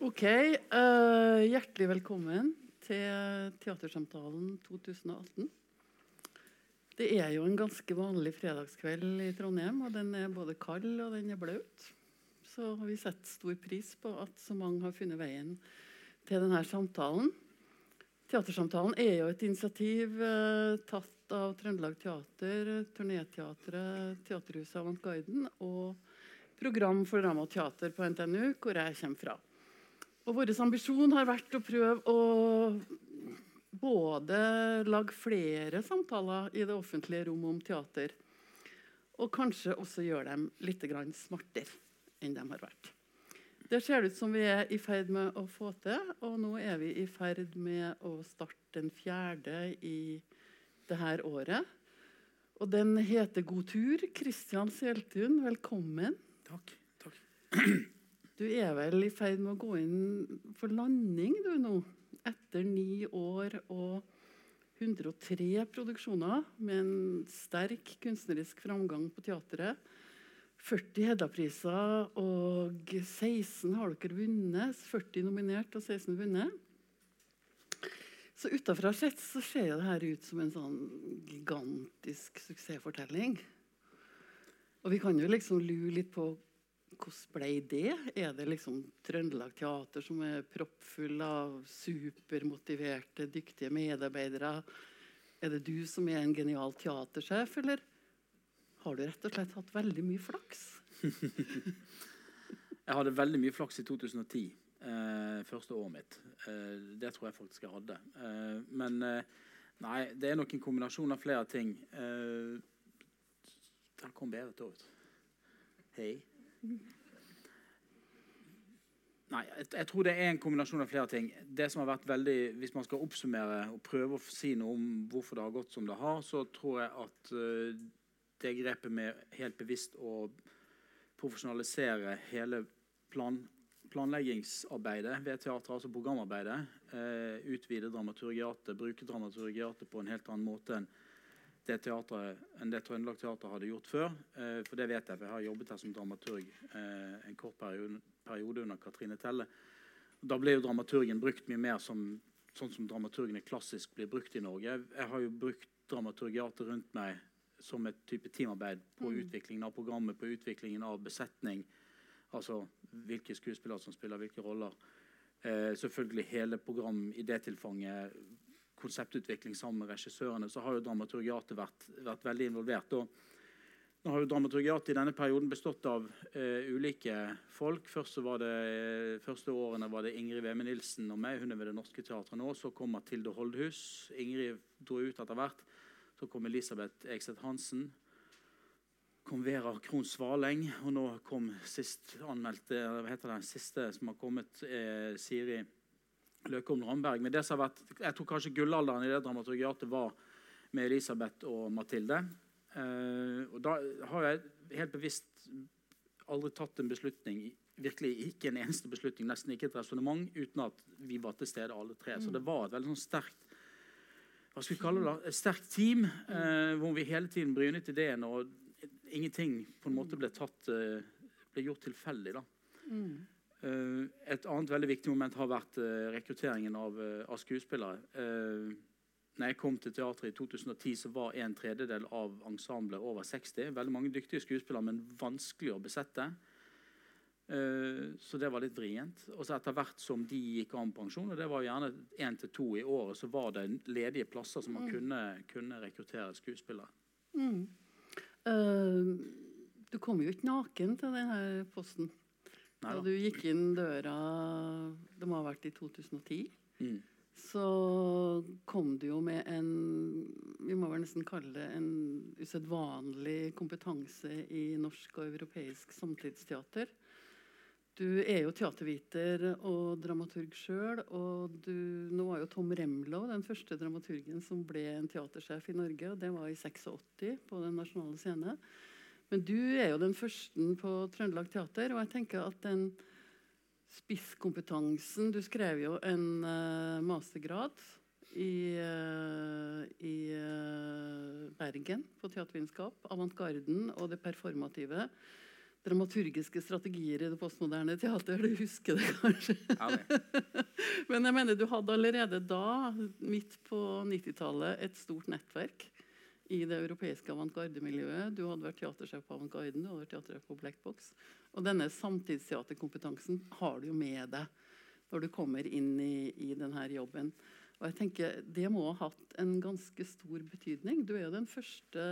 Ok. Uh, hjertelig velkommen til Teatersamtalen 2018. Det er jo en ganske vanlig fredagskveld i Trondheim, og den er både kald og den er blaut. Så vi setter stor pris på at så mange har funnet veien til denne samtalen. Teatersamtalen er jo et initiativ eh, tatt av Trøndelag Teater, Turnéteatret, Teaterhuset Avantgarden og Program for drama og teater på NTNU, hvor jeg kommer fra. Og Vår ambisjon har vært å prøve å både lage flere samtaler i det offentlige rom om teater, og kanskje også gjøre dem litt smartere enn de har vært. Det ser ut som vi er i ferd med å få til, og nå er vi i ferd med å starte den fjerde i dette året. Og den heter God tur. Kristian Seltun, velkommen. Takk. takk. Du er vel i ferd med å gå inn for landing du nå, etter ni år og 103 produksjoner med en sterk kunstnerisk framgang på teatret. 40 Hedda-priser og 16 har dere vunnet. 40 nominert og 16 vunnet. Så utafra sett så ser det her ut som en sånn gigantisk suksessfortelling. Og vi kan jo liksom lure litt på hvordan ble det? Er det liksom Trøndelag Teater som er proppfull av supermotiverte, dyktige medarbeidere? Er det du som er en genial teatersjef, eller har du rett og slett hatt veldig mye flaks? jeg hadde veldig mye flaks i 2010. Eh, første året mitt. Eh, det tror jeg faktisk jeg hadde. Eh, men eh, nei, det er nok en kombinasjon av flere ting. Eh, der kom Berit òg, Hei. Nei, jeg, tror det er en kombinasjon av flere ting. Det som har vært veldig, Hvis man skal oppsummere og prøve å si noe om hvorfor det har gått som det har, så tror jeg at uh, det grepet med helt bevisst å profesjonalisere hele plan, planleggingsarbeidet teatret, altså programarbeidet, uh, utvide dramaturgiatet, bruke dramaturgiatet på en helt annen måte enn det teatret, enn det Trøndelag Teater hadde gjort før. Eh, for det vet jeg, for jeg har jobbet her som dramaturg eh, en kort periode, periode, under Katrine Telle. Da ble jo dramaturgen brukt mye mer som, sånn som dramaturgene klassisk blir brukt i Norge. Jeg har jo brukt dramaturgiater rundt meg som et type teamarbeid på mm. utviklingen av programmet, på utviklingen av besetning. Altså hvilke skuespillere som spiller hvilke roller. Eh, selvfølgelig hele program i det tilfanget konseptutvikling sammen med regissørene, så har jo dramaturgiatet vært, vært veldig involvert. Og nå har jo dramaturgiatet i denne perioden bestått av uh, ulike folk. Først så var det, uh, første årene var det Ingrid Veme Nilsen og meg. Hun er ved Det Norske Teatret nå. Så kom Mathilde Holdhus. Ingrid dro ut etter hvert. Så kom Elisabeth Ekseth Hansen. Kom Vera Krohn Svaleng. Og nå kom sist anmeldte, hva heter det, siste som har kommet, eh, Siri Løkholm Ramberg. Men det som har vært, jeg tror kanskje gullalderen i det dramaturgiatet var med Elisabeth og Mathilde. Uh, og da har jeg helt bevisst aldri tatt en beslutning virkelig ikke en eneste beslutning, nesten ikke et resonnement, uten at vi var til stede alle tre. Så det var et veldig sånn sterkt hva skal vi kalle det, et sterkt team eh, hvor vi hele tiden brynet ideen, og ingenting på en måte ble, tatt, uh, ble gjort tilfeldig. da. Mm. Eh, et annet veldig viktig moment har vært eh, rekrutteringen av, eh, av skuespillere. Når jeg kom til teatret i 2010, så var en tredjedel av ensemblet over 60. Veldig mange dyktige skuespillere, men vanskelig å besette. Så det var litt vrient. Og så etter hvert som de gikk av med pensjon, og det var gjerne én til to i året, så var det ledige plasser som man mm. kunne, kunne, rekruttere skuespillere. Mm. Uh, du kom jo ikke naken til denne posten. Da du gikk inn døra Det må ha vært i 2010. Mm. Så kom du jo med en Vi må vel nesten kalle det en usedvanlig kompetanse i norsk og europeisk samtidsteater. Du er jo teaterviter og dramaturg sjøl. Og du, nå var jo Tom Remlow den første dramaturgen som ble en teatersjef i Norge. og Det var i 86 på Den nasjonale scene. Men du er jo den første på Trøndelag Teater, og jeg tenker at den spisskompetansen Du skrev jo en uh, mastergrad i, uh, i uh, Bergen på teatervitenskap. Avantgarden og det performative. dramaturgiske strategier i det postmoderne teater. Du husker det kanskje? Ja, det. Men jeg mener, du hadde allerede da, midt på 90-tallet, et stort nettverk i det europeiske avantgardemiljøet. Du hadde vært teatersjef på Avantgarden, du hadde vært teatersjef på Black Box. Og denne samtidsteaterkompetansen har du jo med deg når du kommer inn i, i denne jobben. Og jeg tenker Det må ha hatt en ganske stor betydning. Du er jo den første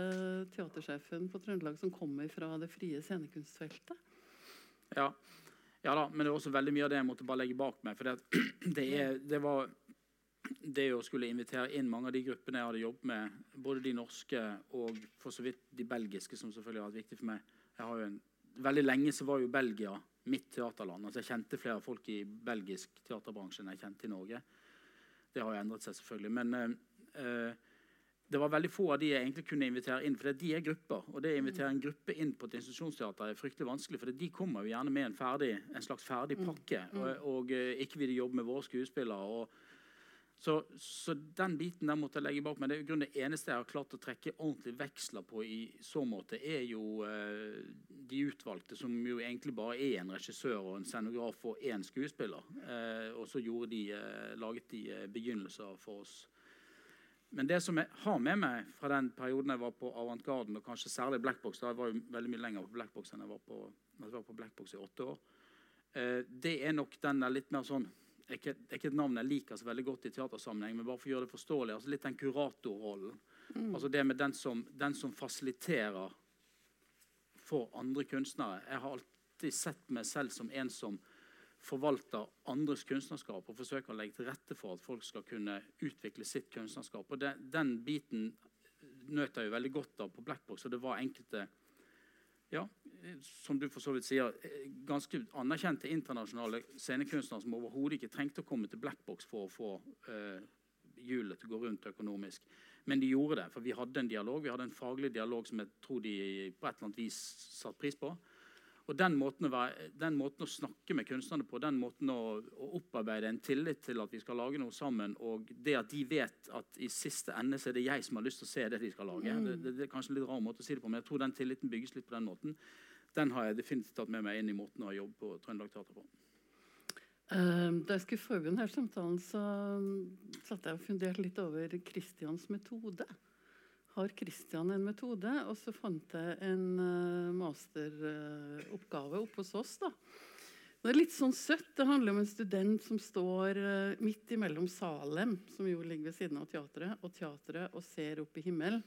teatersjefen på Trøndelag som kommer fra det frie scenekunstfeltet. Ja. ja da, men det er også veldig mye av det jeg måtte bare legge bak meg. For det, det, er, det var det å skulle invitere inn mange av de gruppene jeg hadde jobbet med, både de norske og for så vidt de belgiske, som selvfølgelig har vært viktig for meg. Jeg har jo en, veldig lenge så var jo Belgia mitt teaterland. altså Jeg kjente flere folk i belgisk teaterbransje enn jeg kjente i Norge. Det har jo endret seg, selvfølgelig. Men eh, eh det var veldig få av de jeg egentlig kunne invitere inn. For de er grupper. Og det å invitere en gruppe inn på et institusjonsteater er fryktelig vanskelig. For de kommer jo gjerne med en, ferdig, en slags ferdig mm. pakke. Og, og eh, ikke vil de jobbe med våre skuespillere. og så, så, den biten der måtte jeg legge bak meg. Det, er det eneste jeg har klart å trekke ordentlig veksler på i så måte, er jo eh, de utvalgte, som jo egentlig bare er en regissør og en scenograf og én skuespiller. Eh, og så de, eh, laget de eh, begynnelser for oss. Men det som jeg har med meg fra den perioden jeg var på Avantgarden, og kanskje særlig Blackbox, da jeg var jo veldig mye lenger på Blackbox enn jeg var på, jeg var på Blackbox i åtte år, eh, det er nok den der litt mer sånn er ikke, er ikke et navn jeg liker så veldig godt i teatersammenheng, men bare for å gjøre det forståelig. altså Litt den kuratorrollen. Mm. Altså det med den som, den som, fasiliterer for andre kunstnere. Jeg har alltid sett meg selv som en som forvalter andres kunstnerskap og forsøker å legge til rette for at folk skal kunne utvikle sitt kunstnerskap. Og det, Den biten nøt jeg jo veldig godt av på Blackbox, og det var enkelte ja, som du for så vidt sier, ganske anerkjente internasjonale scenekunstnere som overhodet ikke trengte å komme til Blackbox for å få uh, hjulet til å gå rundt økonomisk. Men de gjorde det, for vi hadde en dialog, vi hadde en faglig dialog som jeg tror de på et eller annet vis satte pris på. Og den måten, være, den måten, å snakke med kunstnerne på, den måten å, å, opparbeide en tillit til at vi skal lage noe sammen, og det at de vet at i siste ende så er det jeg som har lyst til å se det de skal lage. Mm. Det, det, det, er kanskje en litt rar måte å si det på, men jeg tror den tilliten bygges litt på den måten. Den har jeg definitivt tatt med meg inn i måten å jobbe på Trøndelag Teater på. Uh, da jeg skulle forberede denne samtalen, så satt jeg og funderte litt over Kristians metode har Kristian en metode. Og så fant jeg en uh, masteroppgave uh, oppe hos oss. da. Det er litt sånn søtt. Det handler om en student som står uh, midt imellom Salem, som jo ligger ved siden av teatret, og teatret, og ser opp i himmelen.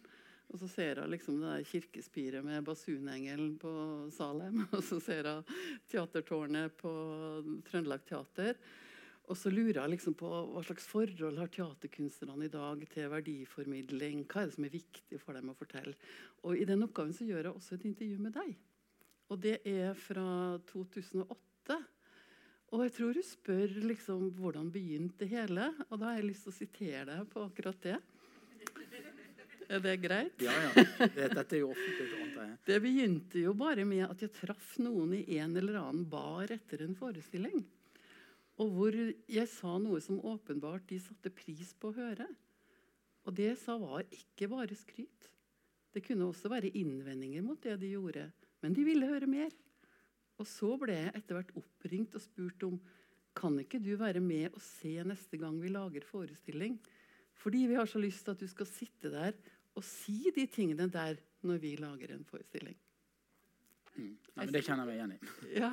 Og så ser hun liksom det der kirkespiret med basunengelen på Salem. Og så ser hun teatertårnet på Trøndelag Teater. Og så lurer jeg liksom på hva slags forhold har teaterkunstnerne i dag til verdiformidling. Hva er det som er viktig for dem å fortelle? Og I den oppgaven så gjør jeg også et intervju med deg. Og det er fra 2008. Og jeg tror du spør liksom hvordan begynte det hele. Og da har jeg lyst til å sitere deg på akkurat det. Er det greit? Ja, ja. Dette er jo offentlig. Det begynte jo bare med at jeg traff noen i en eller annen bar etter en forestilling. Og hvor jeg sa noe som åpenbart de satte pris på å høre. Og det jeg sa, var ikke bare skryt. Det kunne også være innvendinger mot det de gjorde. Men de ville høre mer. Og så ble jeg etter hvert oppringt og spurt om kan ikke du være med og se neste gang vi lager forestilling. Fordi vi har så lyst til at du skal sitte der og si de tingene der når vi lager en forestilling. Nei, men Det kjenner jeg meg igjen i. Ja.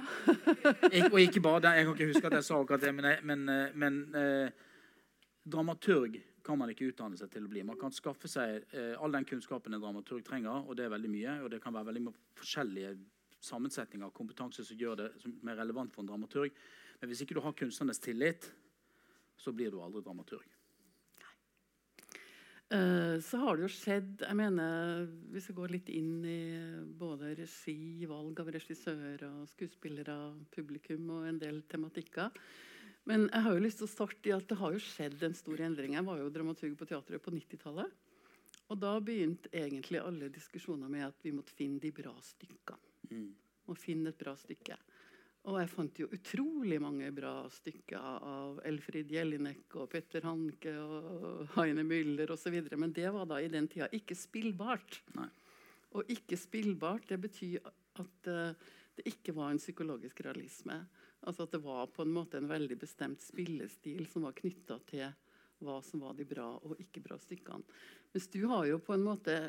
og ikke bare det, Jeg kan ikke huske at jeg sa akkurat det, men, men, eh, men eh, dramaturg kan man ikke utdanne seg til å bli. Man kan skaffe seg eh, all den kunnskapen en dramaturg trenger, og det er veldig mye. Og det kan være veldig forskjellige sammensetninger av kompetanse som gjør det som er relevant for en dramaturg. Men hvis ikke du har kunstnernes tillit, så blir du aldri dramaturg. Eh, så har det jo skjedd jeg mener, Hvis jeg går litt inn i både regi, valg av regissører, skuespillere, publikum og en del tematikker Men jeg har jo lyst til å starte i at det har jo skjedd en stor endring. Jeg var jo dramaturg på teatret på 90-tallet. Og da begynte egentlig alle diskusjoner med at vi måtte finne de bra stykkene. Mm. Og finne et bra stykke. Og jeg fant jo utrolig mange bra stykker av Elfrid Jelinek og Petter Hanke og Heine Müller osv. Men det var da i den tida ikke spillbart. Nei. Og ikke spillbart, det betyr at uh, det ikke var en psykologisk realisme. Altså at det var på en måte en veldig bestemt spillestil som var knytta til hva som var de bra og ikke bra stykkene. Mens du har jo på en måte,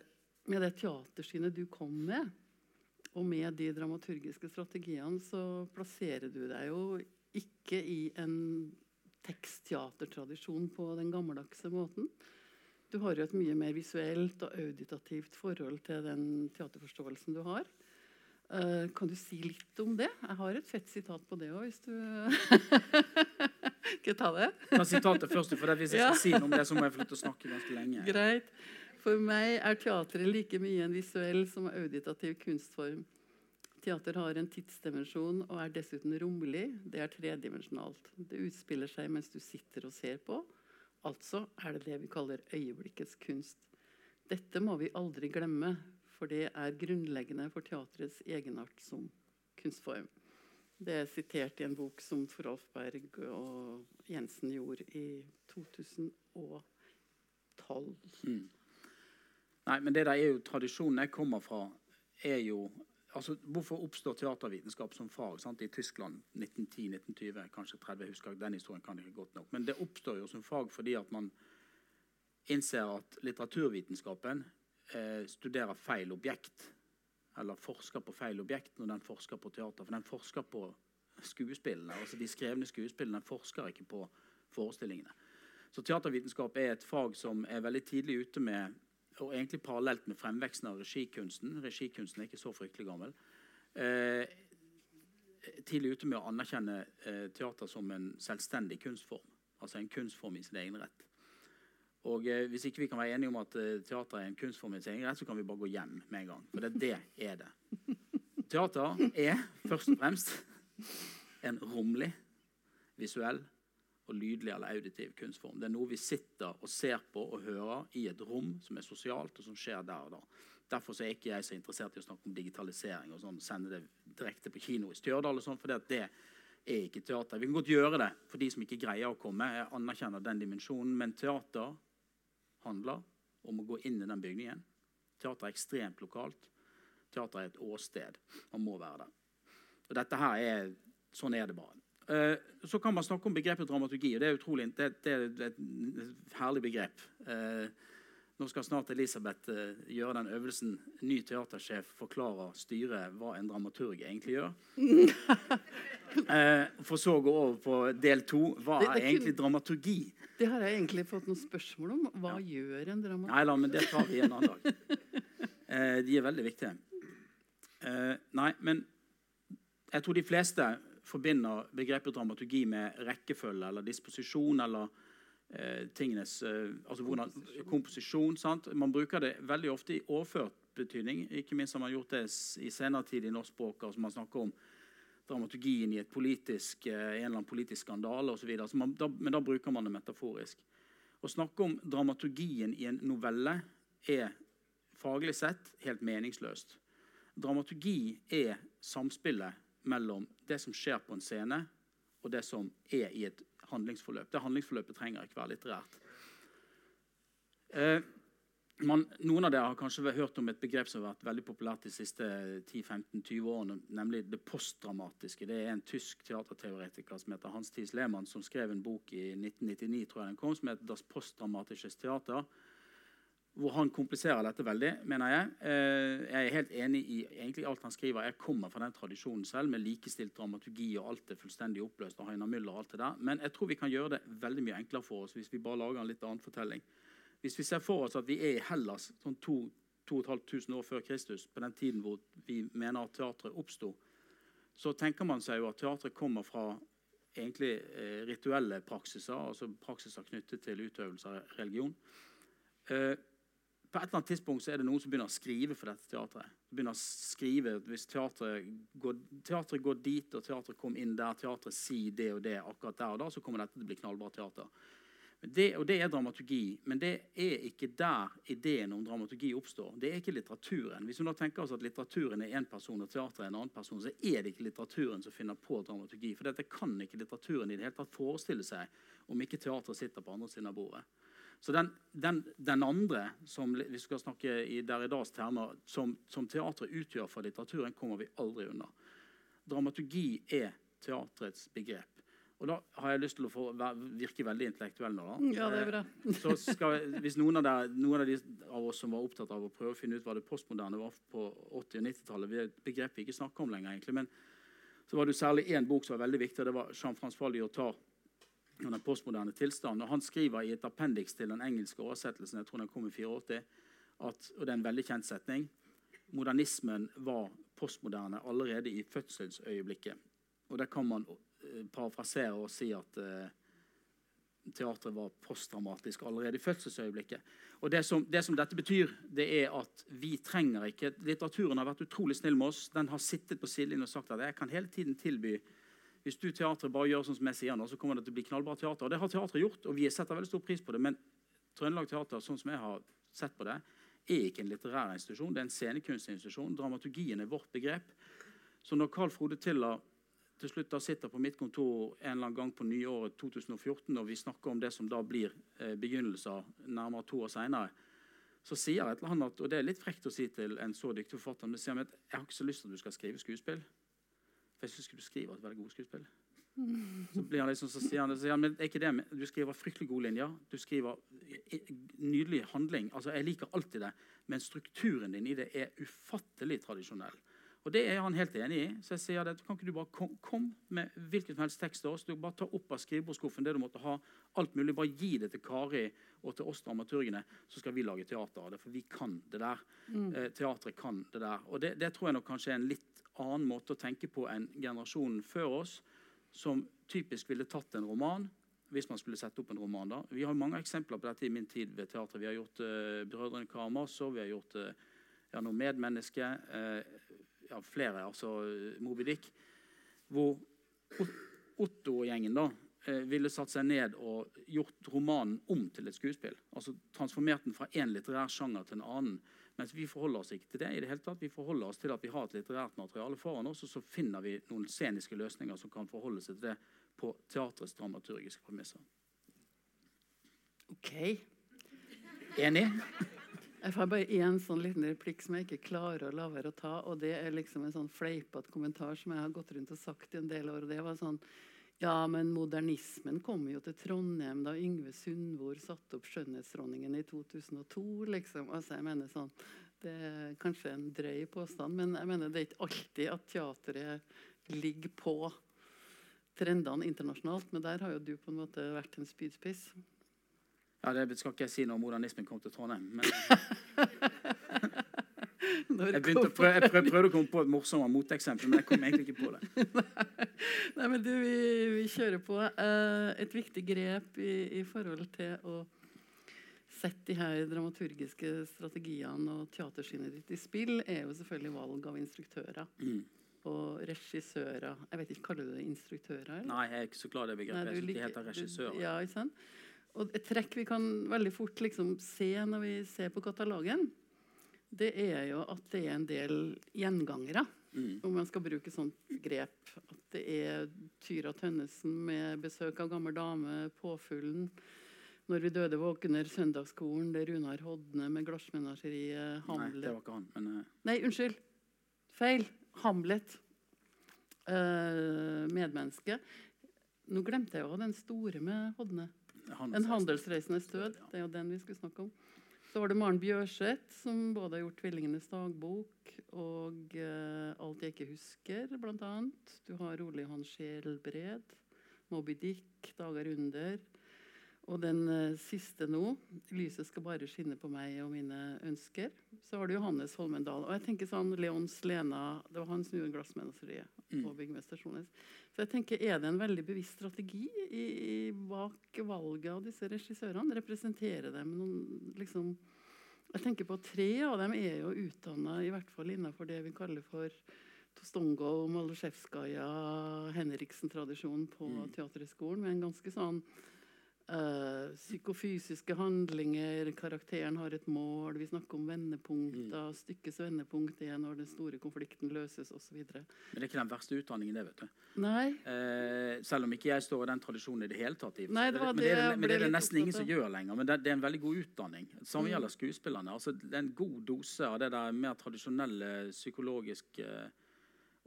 med det teatersynet du kom med, og med de dramaturgiske strategiene, så plasserer du deg jo ikke i en tekstteatertradisjon på den gammeldagse måten. Du har jo et mye mer visuelt og auditativt forhold til den teaterforståelsen du har. Uh, kan du si litt om det? Jeg har et fett sitat på det òg, hvis du Skal jeg ta det? Ta sitatet først, for hvis jeg skal si noe om det, så må jeg få lov til å snakke ganske lenge. Greit. For meg er teatret like mye en visuell som auditativ kunstform. Teater har en tidsdimensjon og er dessuten rommelig. Det er tredimensjonalt. Det utspiller seg mens du sitter og ser på. Altså er det det vi kaller øyeblikkets kunst. Dette må vi aldri glemme, for det er grunnleggende for teatrets egenart som kunstform. Det er sitert i en bok som Forolf Berg og Jensen gjorde i 2012. Mm. Nei, men det der er jo tradisjonen jeg kommer fra, er jo altså, Hvorfor oppstår teatervitenskap som fag sant? i Tyskland 1910-1920? Kanskje 30, jeg Den historien kan jeg ikke godt nok. Men det oppstår jo som fag fordi at man innser at litteraturvitenskapen eh, studerer feil objekt. Eller forsker på feil objekt når den forsker på teater. For den forsker på skuespillene. altså De skrevne skuespillene den forsker ikke på forestillingene. Så teatervitenskap er et fag som er veldig tidlig ute med og egentlig parallelt med fremveksten av regikunsten. Regikunsten er ikke så fryktelig gammel. Eh, tidlig ute med å anerkjenne eh, teater som en selvstendig kunstform. Altså en kunstform i sin egen rett. Og eh, Hvis ikke vi kan være enige om at eh, teater er en kunstform i sin egen rett, så kan vi bare gå hjem med en gang. For det, det er det. Teater er først og fremst en romlig, visuell og lydlig eller auditiv kunstform. Det er noe vi sitter og ser på og hører i et rom som er sosialt, og som skjer der og da. Derfor er ikke jeg så interessert i å snakke om digitalisering og sånn, sende det direkte på kino i Stjørdal. og sånn, for det er ikke teater. Vi kan godt gjøre det for de som ikke greier å komme. Jeg anerkjenner den dimensjonen, Men teater handler om å gå inn i den bygningen. Teater er ekstremt lokalt. Teater er et åsted. Man må være der. Og dette her er, Sånn er det bare. Eh, så kan man snakke om begrepet dramaturgi. og Det er utrolig, det, det er et herlig begrep. Eh, nå skal snart Elisabeth eh, gjøre den øvelsen. Ny teatersjef forklarer styret hva en dramaturg egentlig gjør. Eh, for så å gå over på del to. Hva er egentlig dramaturgi? Det har jeg egentlig fått noen spørsmål om. Hva ja. gjør en dramaturg? Nei da, men det tar vi en annen dag. Eh, de er veldig viktige. Eh, nei, men jeg tror de fleste forbinder begrepet dramaturgi med rekkefølge eller disposisjon eller eh, tingenes eh, altså hvordan, komposisjon. Sant? Man bruker det veldig ofte i overført betydning. Ikke minst har man gjort det i senere tid i norsk språk. altså Man snakker om dramaturgien i et politisk, eh, en eller annen politisk skandale osv. Men da bruker man det metaforisk. Å snakke om dramaturgien i en novelle er faglig sett helt meningsløst. Dramaturgi er samspillet mellom det som skjer på en scene, og det som er i et handlingsforløp. Det handlingsforløpet trenger ikke være litterært. Eh, man, noen av dere har kanskje hørt om et begrep som har vært veldig populært de siste 10-15-20 årene, nemlig det postdramatiske. Det er en tysk teaterteoretiker som heter Hans Thies Lehmann, som skrev en bok i 1999 tror jeg den kom, som heter 'Das postdramatisches Theater'. Hvor han kompliserer dette veldig, mener jeg. Eh, jeg er helt enig i egentlig alt han skriver. Jeg kommer fra den tradisjonen selv, med likestilt dramaturgi og alt er fullstendig oppløst. og Heiner Müller og alt det der. Men jeg tror vi kan gjøre det veldig mye enklere for oss hvis vi bare lager en litt annen fortelling. Hvis vi ser for oss at vi er i Hellas sånn 2500 år før Kristus, på den tiden hvor vi mener at teatret oppsto, så tenker man seg jo at teatret kommer fra egentlig eh, rituelle praksiser, altså praksiser knyttet til utøvelse av religion. Eh, på et eller annet tidspunkt så er det noen som begynner å skrive for dette teatret. Begynner å skrive, Hvis teatret går, teatret går dit, og teatret kom inn der, teatret sier det og det akkurat der og da, så kommer dette til å bli knallbra teater. Det, og det er dramaturgi, men det er ikke der ideen om dramaturgi oppstår. Det er ikke litteraturen. Hvis vi nå tenker oss at litteraturen er én person og teatret er en annen person, så er det ikke litteraturen som finner på dramaturgi. For dette kan ikke litteraturen i det hele tatt forestille seg om ikke teatret sitter på andre siden av bordet. Så den, den, den andre, som vi skal snakke i Derridas termer, som, som teatret utgjør for litteraturen, kommer vi aldri unna. dramaturgi er teatrets begrep. Og da har jeg lyst til å få virke veldig intellektuell nå. da. Ja, det er bra. Eh, så skal, hvis noen av, der, noen av de av oss som var opptatt av å prøve å finne ut hva det postmoderne var på 80- og 90-tallet, et begrep vi ikke snakker om lenger, egentlig, men så var det særlig én bok som var veldig viktig, og det var Jean-Francois Lyotard. Den postmoderne tilstand. Og Han skriver i et appendix til den engelske oversettelsen jeg tror den kom i 84, at, og det er en veldig kjent setning modernismen var postmoderne allerede i fødselsøyeblikket. Og det kan man uh, parafrasere og si at uh, teatret var postdramatisk allerede i fødselsøyeblikket. Og det som, det som, dette betyr, det er at vi trenger ikke Litteraturen har vært utrolig snill med oss. Den har sittet på sidelinjen og sagt at jeg kan hele tiden tilby Hvis du teatret bare gjør sånn som jeg sier nå, så kommer det til å bli knallbra teater. Og det har teatret gjort, og vi setter veldig stor pris på det. Men Trøndelag Teater, sånn som jeg har sett på det, er ikke en litterær institusjon. Det er en scenekunstinstitusjon. Dramaturgien er vårt begrep. Så når Carl Frode Tiller til slutt da sitter på mitt kontor en eller annen gang på nyåret 2014 og vi snakker om det som da blir eh, begynnelser nærmere to år senere, så sier et eller annet, og det er litt frekt å si til en så dyktig forfatter, men sier at jeg har ikke så lyst til at du skal skrive skuespill. For jeg syns du skriver et veldig godt skuespill. Så blir han liksom, så sier han, så sier han men er ikke det, du skriver fryktelig gode linjer. Du skriver nydelig handling. altså Jeg liker alltid det, men strukturen din i det er ufattelig tradisjonell. Og Det er han helt enig i. Så jeg sier at kan ikke du bare komme kom med hvilken som helst tekst til oss? Du bare ta opp av skrivebordsskuffen det du måtte ha. alt mulig, Bare gi det til Kari og til oss dramaturgene, så skal vi lage teater av det. For vi kan det der. Mm. Eh, teatret kan det der. Og det, det, tror jeg nok kanskje er en litt annen måte å tenke på enn generasjonen før oss, som typisk ville tatt en roman hvis man skulle sette opp en roman. da. Vi har mange eksempler på dette i min tid ved teatret. Vi har gjort uh, 'Brødrene Karamazov', vi har gjort uh, ja, noe 'Medmenneske'. Uh, ja, flere, altså Moby Dick, hvor Otto-gjengen da eh, ville satt seg ned og gjort romanen om til et skuespill. Altså Transformert den fra én litterær sjanger til en annen. Mens vi forholder oss ikke til det. i det hele tatt. Vi forholder oss til at vi har et litterært materiale foran oss, og så finner vi noen sceniske løsninger som kan forholde seg til det på teatrets dramaturgiske premisser. Ok. Enig? Jeg får bare én sånn liten replikk som jeg ikke klarer å la være å ta. og Det er liksom en sånn fleipete kommentar som jeg har gått rundt og sagt i en del år. og det var sånn ja, men modernismen kom jo til Trondheim da Yngve Sundvor satte opp 'Skjønnhetsdronningen' i 2002. liksom. Altså, jeg mener sånn, Det er kanskje en drøy påstand, men jeg mener det er ikke alltid at teatret ligger på trendene internasjonalt. Men der har jo du på en måte vært en spydspiss. Ja, Det skal ikke jeg si når modernismen kom til Trondheim. Men... jeg, prøv, jeg prøvde å komme på et morsommere moteksempel, men jeg kom egentlig ikke på det. Nei, men du, vi, vi kjører på. Uh, et viktig grep i, i, forhold til å sette de her dramaturgiske strategiene og teatersynet ditt i spill, er jo selvfølgelig valg av instruktører. Mm. Og regissører. Jeg vet ikke, Kaller du det instruktører? Eller? Nei, jeg er ikke så glad i det begrepet. Nei, syns det heter regissører. Ja, ikke sant? Og et trekk vi kan veldig fort liksom se når vi ser på katalogen, det er jo at det er en del gjengangere. Mm. Om man skal bruke sånt grep. At det er Tyra Tønnesen med besøk av gammel dame, Påfuglen. Når vi døde våkner, Søndagsskolen, det er Runar Hodne med Glassmenageriet, Hamlet Nei, det var ikke han, men... Uh... Nei, unnskyld. Feil. Hamlet. Uh, medmenneske. Nå glemte jeg jo den store med Hodne. En handelsreisendes død. Det er jo den vi skulle snakke om. Så var det Maren Bjørseth, som både har gjort 'Tvillingenes dagbok' og uh, 'Alt jeg ikke husker', bl.a. Du har Ole Johan Skjelbred, 'Moby Dick', 'Dager under'. Og den uh, siste nå, 'Lyset skal bare skinne på meg og mine ønsker'. Så har du Johannes Holmendal. Og jeg tenker sånn, Leons Lena, Det var han som gjorde 'Glassmenageriet' mm. og. Så jeg tenker, Er det en veldig bevisst strategi i, i, bak valget av disse regissørene? Representerer dem noen liksom, Jeg tenker på Tre av dem er jo utdanna i hvert fall innenfor det vi kaller for Tostongo, Malosjevskaja, Henriksen-tradisjonen på mm. Teaterhøgskolen. Med en ganske sånn Uh, psykofysiske handlinger, karakteren har et mål. Vi snakker om vendepunkter. Mm. Stykkets vendepunkt er når den store konflikten løses osv. Men det er ikke den verste utdanningen, det. vet du. Nei. Uh, selv om ikke jeg står i den tradisjonen i det hele tatt. Nei, det var det, men det, er, men det er det nesten ingen som gjør lenger. Men det, det, er en veldig god utdanning. Samme mm. gjelder skuespillerne. Altså, det er en god dose av det der mer tradisjonelle psykologiske uh,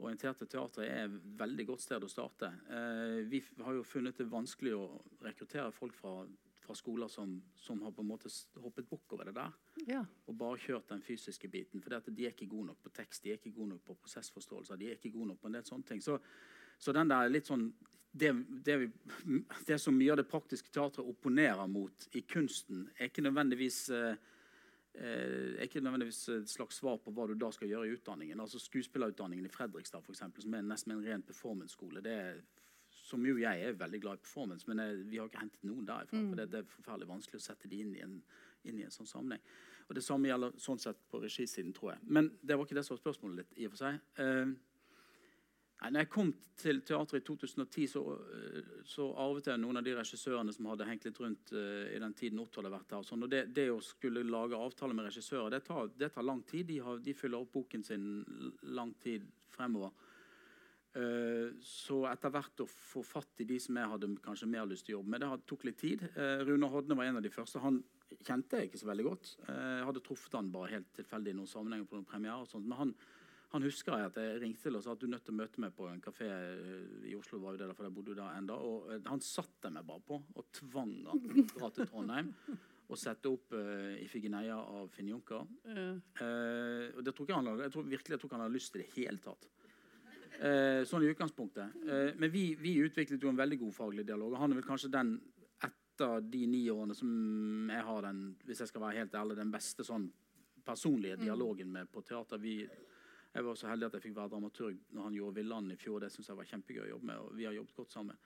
orienterte teatret er et veldig godt sted å starte. Eh, vi har jo funnet det vanskelig å rekruttere folk fra, fra skoler som, som har på en måte hoppet bukk over det der Ja. og bare kjørt den fysiske biten. For de er ikke gode nok på tekst, de er ikke gode nok på prosessforståelser. de er ikke gode nok på en del sånne ting. Så, så den der litt sånn det, det, vi, det som mye av det praktiske teatret opponerer mot i kunsten, er ikke nødvendigvis eh, eh, er ikke nødvendigvis et slags svar på hva du da skal gjøre i utdanningen. Altså Skuespillerutdanningen i Fredrikstad, for eksempel, som er nesten en ren performance-skole. det er som jo jeg er veldig glad i performance, men jeg, vi har ikke hentet noen derifra. for det, det er forferdelig vanskelig å sette de inn i en, inn i en sånn sammenheng. Og Det samme gjelder sånn sett på regisiden, tror jeg. Men det var ikke det som var spørsmålet ditt. i og for seg. Eh, når jeg kom til teatret i 2010, så, eh, så arvet jeg noen av de regissørene som hadde hengt litt rundt uh, i den tiden Otto hadde vært her. og Sånn, og det, det å skulle lage avtale med regissører, det tar, det tar lang tid. De, har, de fyller opp boken sin lang tid fremover. Uh, Så etter hvert å få fatt i de som jeg hadde kanskje mer lyst til å jobbe med, det tok litt tid. Uh, Rune Hodne var en av de første. Han kjente jeg ikke så veldig godt. Jeg hadde truffet han bare helt tilfeldig i noen sammenhenger på noen premiere. og sånt. Men han, han husker jeg at jeg ringte til og sa at du nødt til å møte meg på en kafé eh, i Oslo. var jo det for jeg bodde jo der enda, og eh, Han satte meg bare på og tvang han til å dra til Trondheim og sette opp uh, Ifigeneia av Finn Junker. Eh, Uh, og det tror ikke han jeg tror virkelig jeg tror ikke han hadde lyst til det i det hele tatt. Uh, sånn i utgangspunktet. Uh, men vi, vi utviklet jo en veldig god faglig dialog. Og han er vel kanskje den etter de ni årene som jeg har den hvis jeg skal være helt ærlig, den beste sånn personlige dialogen med på teater. Vi, jeg var så heldig at jeg fikk være dramaturg når han gjorde 'Villand' i fjor. Det synes jeg var kjempegøy å jobbe med. og vi har jobbet godt sammen.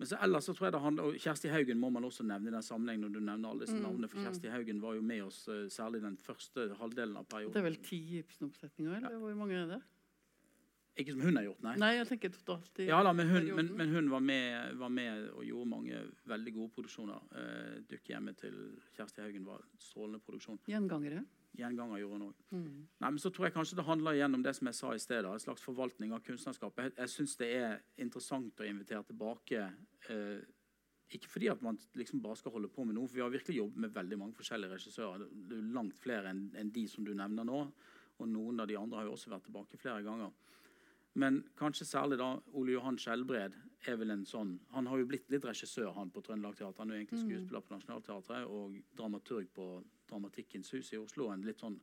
Men så ellers så tror jeg det handler, og Kjersti Haugen må man også nevne i den sammenhengen. når du nevner alle disse navnene. For Kjersti Haugen var jo med oss eh, særlig den første halvdelen av perioden. det er vel ti Ibsen-oppsetninger? eller Hvor mange er det? Ikke som hun har gjort, nei. Nei, jeg tenker totalt i Ja da, men hun, men, men hun var, med, var med og gjorde mange veldig gode produksjoner. Eh, 'Dukk hjemme' til Kjersti Haugen var strålende produksjon. Gjengangere. Gjenganger gjorde hun òg. Mm. Nei, men så tror jeg kanskje det handler igjen om det som jeg sa i stedet. En slags forvaltning av kunstnerskapet. Jeg, jeg syns det er interessant å invitere tilbake eh, Ikke fordi at man liksom bare skal holde på med noe, for vi har virkelig jobbet med veldig mange forskjellige regissører. Det er langt flere enn en de som du nevner nå. Og noen av de andre har jo også vært tilbake flere ganger. Men kanskje særlig da Ole Johan Skjelbred er vel en sånn Han har jo blitt litt regissør han på Trøndelag Teater. Han er jo egentlig skuespiller på Nationaltheatret og dramaturg på Dramatikkens hus i Oslo. En litt sånn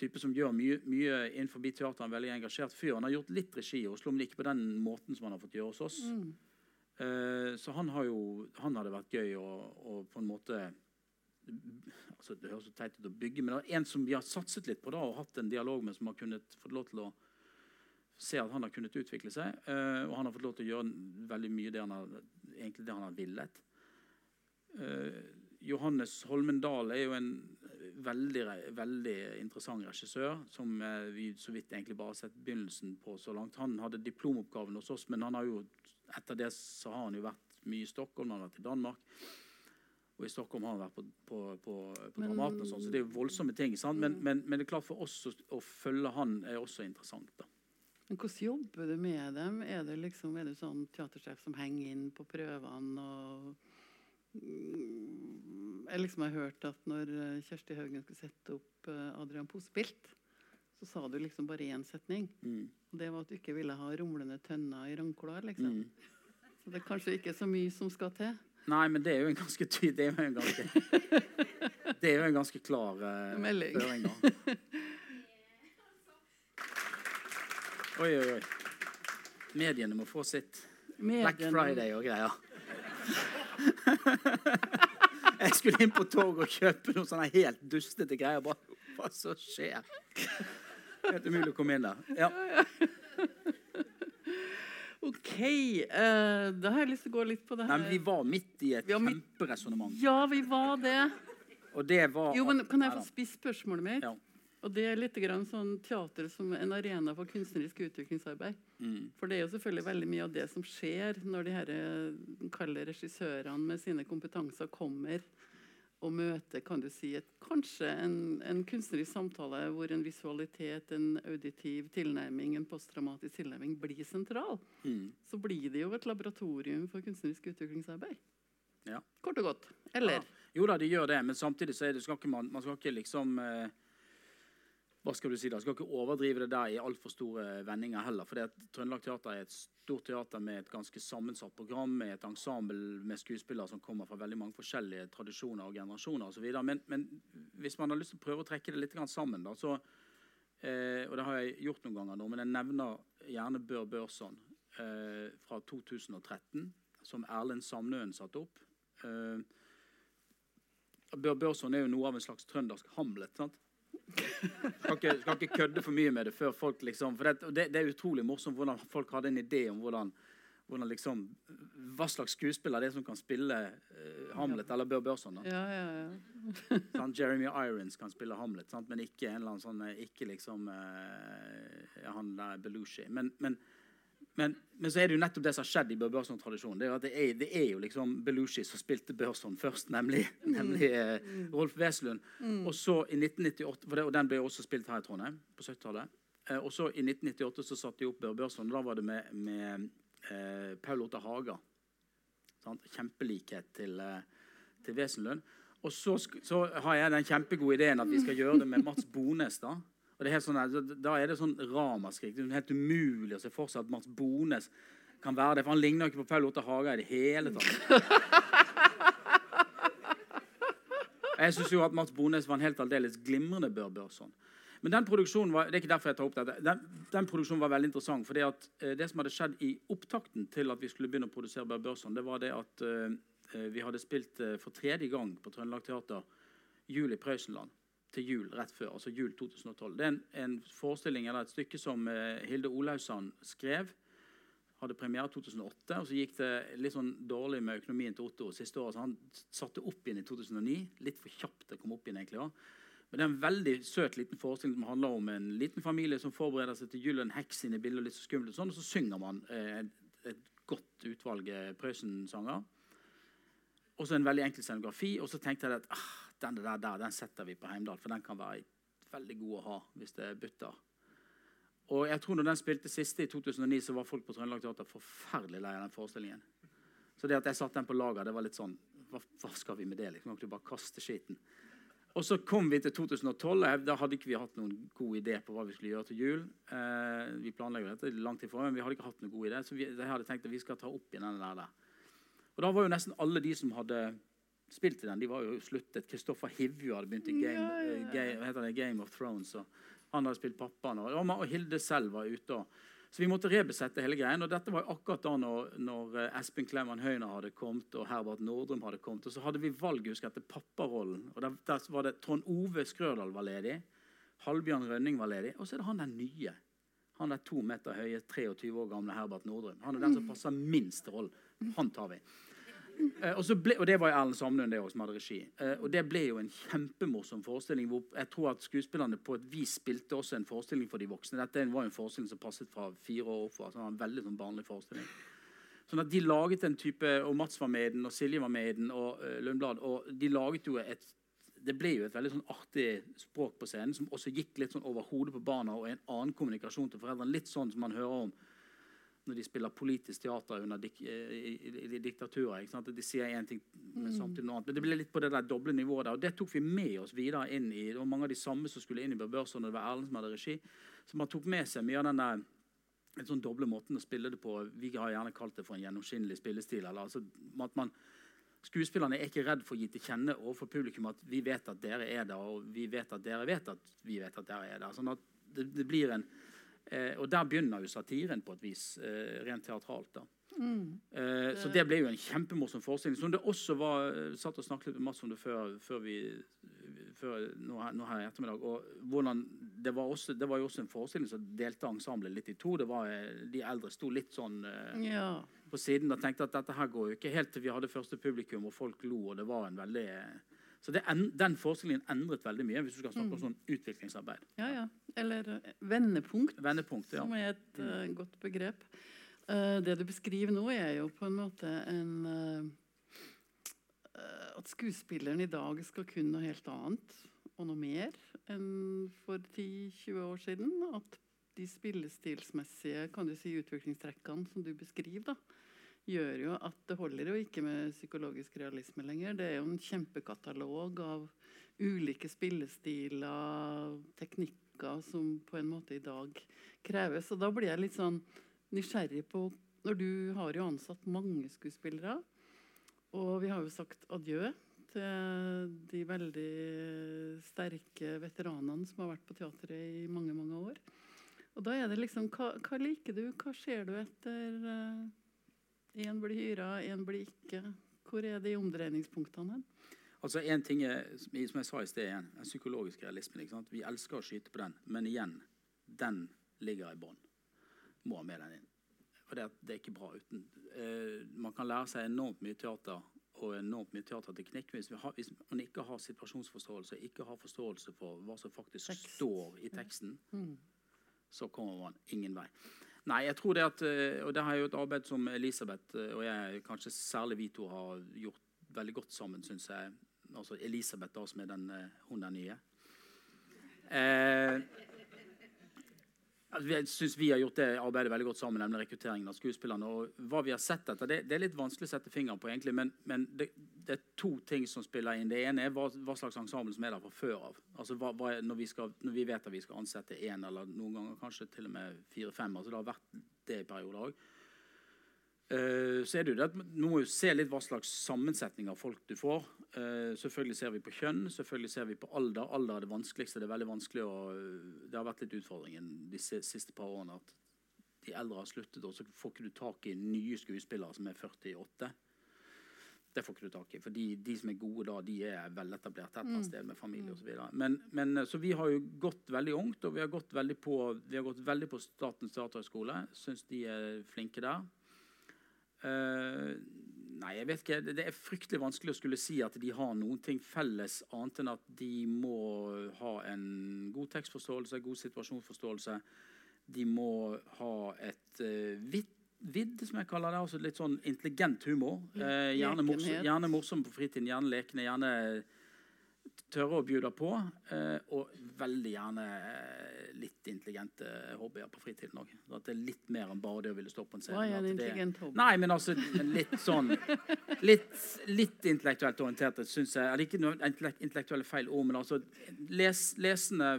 type som gjør mye, mye innenfor teater. En veldig engasjert fyr. Han har gjort litt regi i Oslo, men ikke på den måten som han har fått gjøre hos oss. Mm. Eh, så han har jo Han hadde vært gøy å, å på en måte altså Det høres så teit ut å bygge, men det er en som vi har satset litt på da, og hatt en dialog med, som har kunnet fått lov til å se at han har kunnet utvikle seg. eh, og han har fått lov til å gjøre veldig mye det han har, egentlig det han har villet. Eh, Johannes Holmendal er jo en veldig, veldig interessant regissør som eh, vi så vidt egentlig bare har sett begynnelsen på så langt. Han hadde diplomoppgaven hos oss, men han har jo, etter det så har han jo vært mye i Stockholm, han har vært i Danmark. Og i Stockholm har han vært på, på, på, på Men- Dramaten og sånn, så det er jo voldsomme ting. Men, men, men det er klart for oss å, å følge han er også interessant. da. Men hvordan jobber du med dem? Er det liksom, er sånn teatersjef som henger inn på prøvene og Mm, Jeg liksom har hørt at når eh, Kjersti Haugen skulle sette opp eh, Adrian Posebilt, så sa du liksom bare én setning. Mm. Og det var at du ikke ville ha rumlende tønner i rangklar, liksom. Mm. Så det er kanskje ikke så mye som skal til. Nei, men det er jo en ganske ty det er jo en ganske, det er jo en ganske klar uh, Melding. føring, da. Oi, oi, oi. Mediene må få sitt. Black Friday og greier. Jeg skulle inn på torget og kjøpe noen sånne helt dustete greier. Bare, hva som skjer? Helt umulig å komme inn der. Ja. OK. eh, da har jeg lyst til å gå litt på det Nei, her. men vi var midt i et kjemperesonnement. Ja, vi var det. Og det var Jo, men Kan jeg få spisse spørsmålet mitt? Ja. Og det er litt grann sånn teater som en arena for kunstnerisk utviklingsarbeid. Mm. For det er jo selvfølgelig veldig mye av det som skjer når de her eh, kalde regissørene med sine kompetanser kommer og møter kan du si, et, kanskje en, en kunstnerisk samtale hvor en visualitet, en auditiv tilnærming, en posttraumatisk tilnærming blir sentral. Mm. Så blir det jo et laboratorium for kunstnerisk utviklingsarbeid. Ja. Kort og godt. Eller? Ja. Jo da, de gjør det, men samtidig så er det, skal ikke man, man skal ikke liksom eh, hva skal du si da, Jeg skal ikke overdrive det der i altfor store vendinger heller. For Trøndelag Teater er et stort teater med et ganske sammensatt program, med et ensemble med skuespillere som kommer fra veldig mange forskjellige tradisjoner og generasjoner osv. Men, men hvis man har lyst til å prøve å trekke det litt sammen, da, så, eh, og det har jeg gjort noen ganger nå, men jeg nevner gjerne Bør Børson eh, fra 2013, som Erlend Samnøen satte opp. Eh, Bør Børson er jo noe av en slags trøndersk Hamlet. sant? Skal ikke, skal ikke, kødde for mye med det før folk liksom For det, det, det, er utrolig morsomt hvordan folk hadde en idé om hvordan, hvordan liksom, hva slags skuespiller det er som kan spille uh, Hamlet eller Bør Børson. Ja, ja, ja. sånn, Jeremy Irons kan spille Hamlet, sant? men ikke en eller annen sånn Ikke liksom uh, han der Belushi. Men, men men, men, så er det jo nettopp det som har skjedd i Børson-tradisjonen. Det, det, det, er jo liksom Belushi som spilte Børson først, nemlig, mm. nemlig eh, mm. Rolf Weslund. Mm. Og så i 1998, for det, og Den ble også spilt her i Trondheim på 70-tallet. Eh, og så i 1998 så satte de opp Bør Børson. Da var det med, med eh, Paul Otta Haga. Sant? Kjempelikhet til, eh, til Wesenlund. Og så, så, har jeg den kjempegode ideen at vi skal gjøre det med Mats Bones. da. Og det er sånn, da er det sånn ramaskrik. Det er helt umulig å se for seg at Mats Bones kan være det. For han ligner jo ikke på Paul Otte Haga i det hele tatt. Jeg syns jo at Mats Bones var en helt aldeles glimrende Bør Børson. Men den produksjonen var, det er ikke derfor jeg tar opp dette, den, den produksjonen var veldig interessant. For eh, Det som hadde skjedd i opptakten til at vi skulle begynne å produsere Bør Børson, det var det at eh, eh vi hadde spilt eh, for tredje gang på Trøndelag Teater Jul i Prøysenland til jul rett før, altså jul 2012. Det er en, en forestilling eller et stykke som eh, Hilde Olausson skrev. Hadde premiere 2008, og så gikk det litt sånn dårlig med økonomien til Otto siste året. Så han satte opp igjen i 2009. Litt for kjapt det kom opp igjen egentlig også. Men det er en veldig søt liten forestilling som handler om en liten familie som forbereder seg til jul. En heks inne i bildet, litt så skummelt, og sånn, og så synger man eh, et, et, godt utvalg eh, Prøysen-sanger. Og så en veldig enkel scenografi. Og så tenkte jeg at ah, den der, der den setter vi på Heimdal, for den kan være veldig god å ha hvis det butter. Og jeg tror når den spilte siste i 2009, så var folk på Trøndelag Teater forferdelig lei av den forestillingen. Så det at jeg satte den på lager, det var litt sånn Hva, hva skal vi med det? liksom? Kan bare kaste skiten? Og så kom vi til 2012. Da hadde ikke vi hatt noen god idé på hva vi skulle gjøre til jul. Eh, vi planlegger dette langt ifra, men vi hadde ikke hatt noen god idé, så vi, jeg hadde tenkt at vi skal ta opp igjen den der. Og da var jo nesten alle de som hadde spilt i den, de var jo sluttet. Kristoffer Hivju hadde begynt i Game, ja, ja, ja. Game, det, Game of Thrones. Og han hadde spilt pappaen. Og, og Hilde selv var ute. Så vi måtte rebesette hele greien. Og dette var akkurat da når, når eh, Espen Klemman Høyner hadde kommet, og Herbert Nordrum hadde kommet. Og så hadde vi valghusk etter papparollen. Og der, der, var det Trond Ove Skrødal var ledig. Halvbjørn Rønning var ledig. Og så er det han den nye. Han er to meter høye, 23 år gamle Herbert Nordrum. Han er den som passer minst roll. Han tar vi. Uh, og, ble, og, Det var Erlend Samlund som hadde regi. Uh, og Det ble jo en kjempemorsom forestilling. hvor jeg tror at Skuespillerne på et vis spilte også en forestilling for de voksne. Dette var en forestilling som passet fra fire år opp. Altså en veldig sånn barnlig forestilling. Sånn at De laget en type, og Mats var med i den, og Silje var med i den, og uh, Lundblad. og de laget jo et det ble jo et veldig sånn artig språk på scenen som også gikk litt sånn over hodet på barna og en annen kommunikasjon til foreldrene. Litt sånn som man hører om når de spiller politisk teater under dik, eh, i, diktaturer. De sier én ting, men mm. samtidig noe annet. Men det ble litt på det der doble nivået der. Og det tok vi med oss videre inn i Det var mange av de samme som skulle inn i Børson, og det var Erlend som hadde regi. Så man tok med seg mye av den der en sånn doble måten å spille det på. Vi har gjerne kalt det for en gjennomskinnelig spillestil. Eller, altså, at man, skuespillerne er ikke redd for å gi til kjenne overfor publikum at vi vet at dere er der, og vi vet at dere vet at vi vet at dere er der. Sånn at det, det blir en Eh, og der begynner jo satiren på et vis, eh, rent teatralt. da. Mm. Eh, så det ble jo en kjempemorsom forestilling. Som det også var eh, satt og snakket litt med Mats om det før, før vi før, nå, her, nå, her, i ettermiddag. og hvordan, det var, også, det var, jo også en forestilling som delte ensemblet litt i to. det var eh, De eldre sto litt sånn eh, ja. på siden og tenkte at dette her går jo ikke helt til vi hadde første publikum og folk lo. og det var en veldig så det, Den forestillingen endret veldig mye, hvis du skal snakke om mm. sånn utviklingsarbeid. Ja, ja. Eller eh, vendepunkt, vendepunkt ja. som er et uh, godt begrep. Uh, det du beskriver nå, er jo på en måte en uh, At skuespilleren i dag skal kunne noe helt annet og noe mer enn for 10-20 år siden. At de spillestilsmessige kan du si, utviklingstrekkene som du beskriver, da, gjør jo at det holder jo ikke med psykologisk realisme lenger. Det er jo en kjempekatalog av ulike spillestiler, teknikker som på en måte i dag kreves. Og da blir jeg litt sånn nysgjerrig på Når du har jo ansatt mange skuespillere, og vi har jo sagt adjø til de veldig sterke veteranene som har vært på teatret i mange, mange år. Og da er det liksom Hva, hva liker du? Hva ser du etter? Én blir hyra, én blir ikke. Hvor er de omdreiningspunktene? Altså en ting er, Som jeg sa i sted igjen, den psykologiske realismen. Vi elsker å skyte på den, men igjen, den ligger i bånn. Må ha med den inn. For det, det er ikke bra uten Uh, Man kan lære seg enormt mye teater og enormt mye teaterteknikk. Hvis, har, hvis man ikke har situasjonsforståelse, ikke har forståelse for hva som faktisk Tekst. står i teksten, mm. så kommer man ingen vei. Nei, jeg tror det at, eh, og det har jo et arbeid som Elisabeth eh, og jeg, kanskje særlig vi to, har gjort veldig godt sammen, syns jeg. Altså Elisabeth, da, som er den, eh, hun den nye. Eh, jeg syns vi har gjort det arbeidet veldig godt sammen, nemlig rekrutteringen av skuespillerne. og hva vi har sett etter, det, det er litt vanskelig å sette fingeren på, egentlig, men, men det, det, er to ting som spiller inn. Det ene er hva, hva slags ensemble som er der fra før av. Altså hva, hva, når, vi skal, når, vi vet at vi skal ansette én, eller noen ganger kanskje til og med fire-fem. altså Det har vært det i perioder òg. Uh, så er det jo det at Nå må jo se litt hva slags sammensetning av folk du får. Uh, selvfølgelig ser vi på kjønn, selvfølgelig ser vi på alder. Alder er det vanskeligste. Det er veldig vanskelig å, det har vært litt utfordringen de siste par årene at de eldre har sluttet, og så får ikke du tak i nye skuespillere som er 48. Det får ikke du tak i. For de som er gode da, de er veletablert et eller annet mm. sted med familie osv. Men, men, så vi har jo gått veldig ungt, og vi har gått veldig på, vi har gått veldig på Statens teaterhøgskole. Syns de er flinke der. Uh, nei, jeg vet ikke. Det er fryktelig vanskelig å skulle si at de har noen ting felles, annet enn at de må ha en god tekstforståelse, god situasjonsforståelse. De må ha et uh, vidt vidd, som jeg kaller det. altså Litt sånn intelligent humor. Uh, gjerne, morsom, gjerne, morsom, på fritiden, gjerne lekende. Gjerne tørre å bjude på. og veldig gjerne litt intelligente hobbyer på fritiden òg. At det er litt mer enn bare det å ville stå på en scene. Hva er en intelligent hobby? Nei, men altså litt sånn Litt, litt intellektuelt orientert, syns jeg. Eller ikke noe intellektuelle feil ord, men altså les, lesende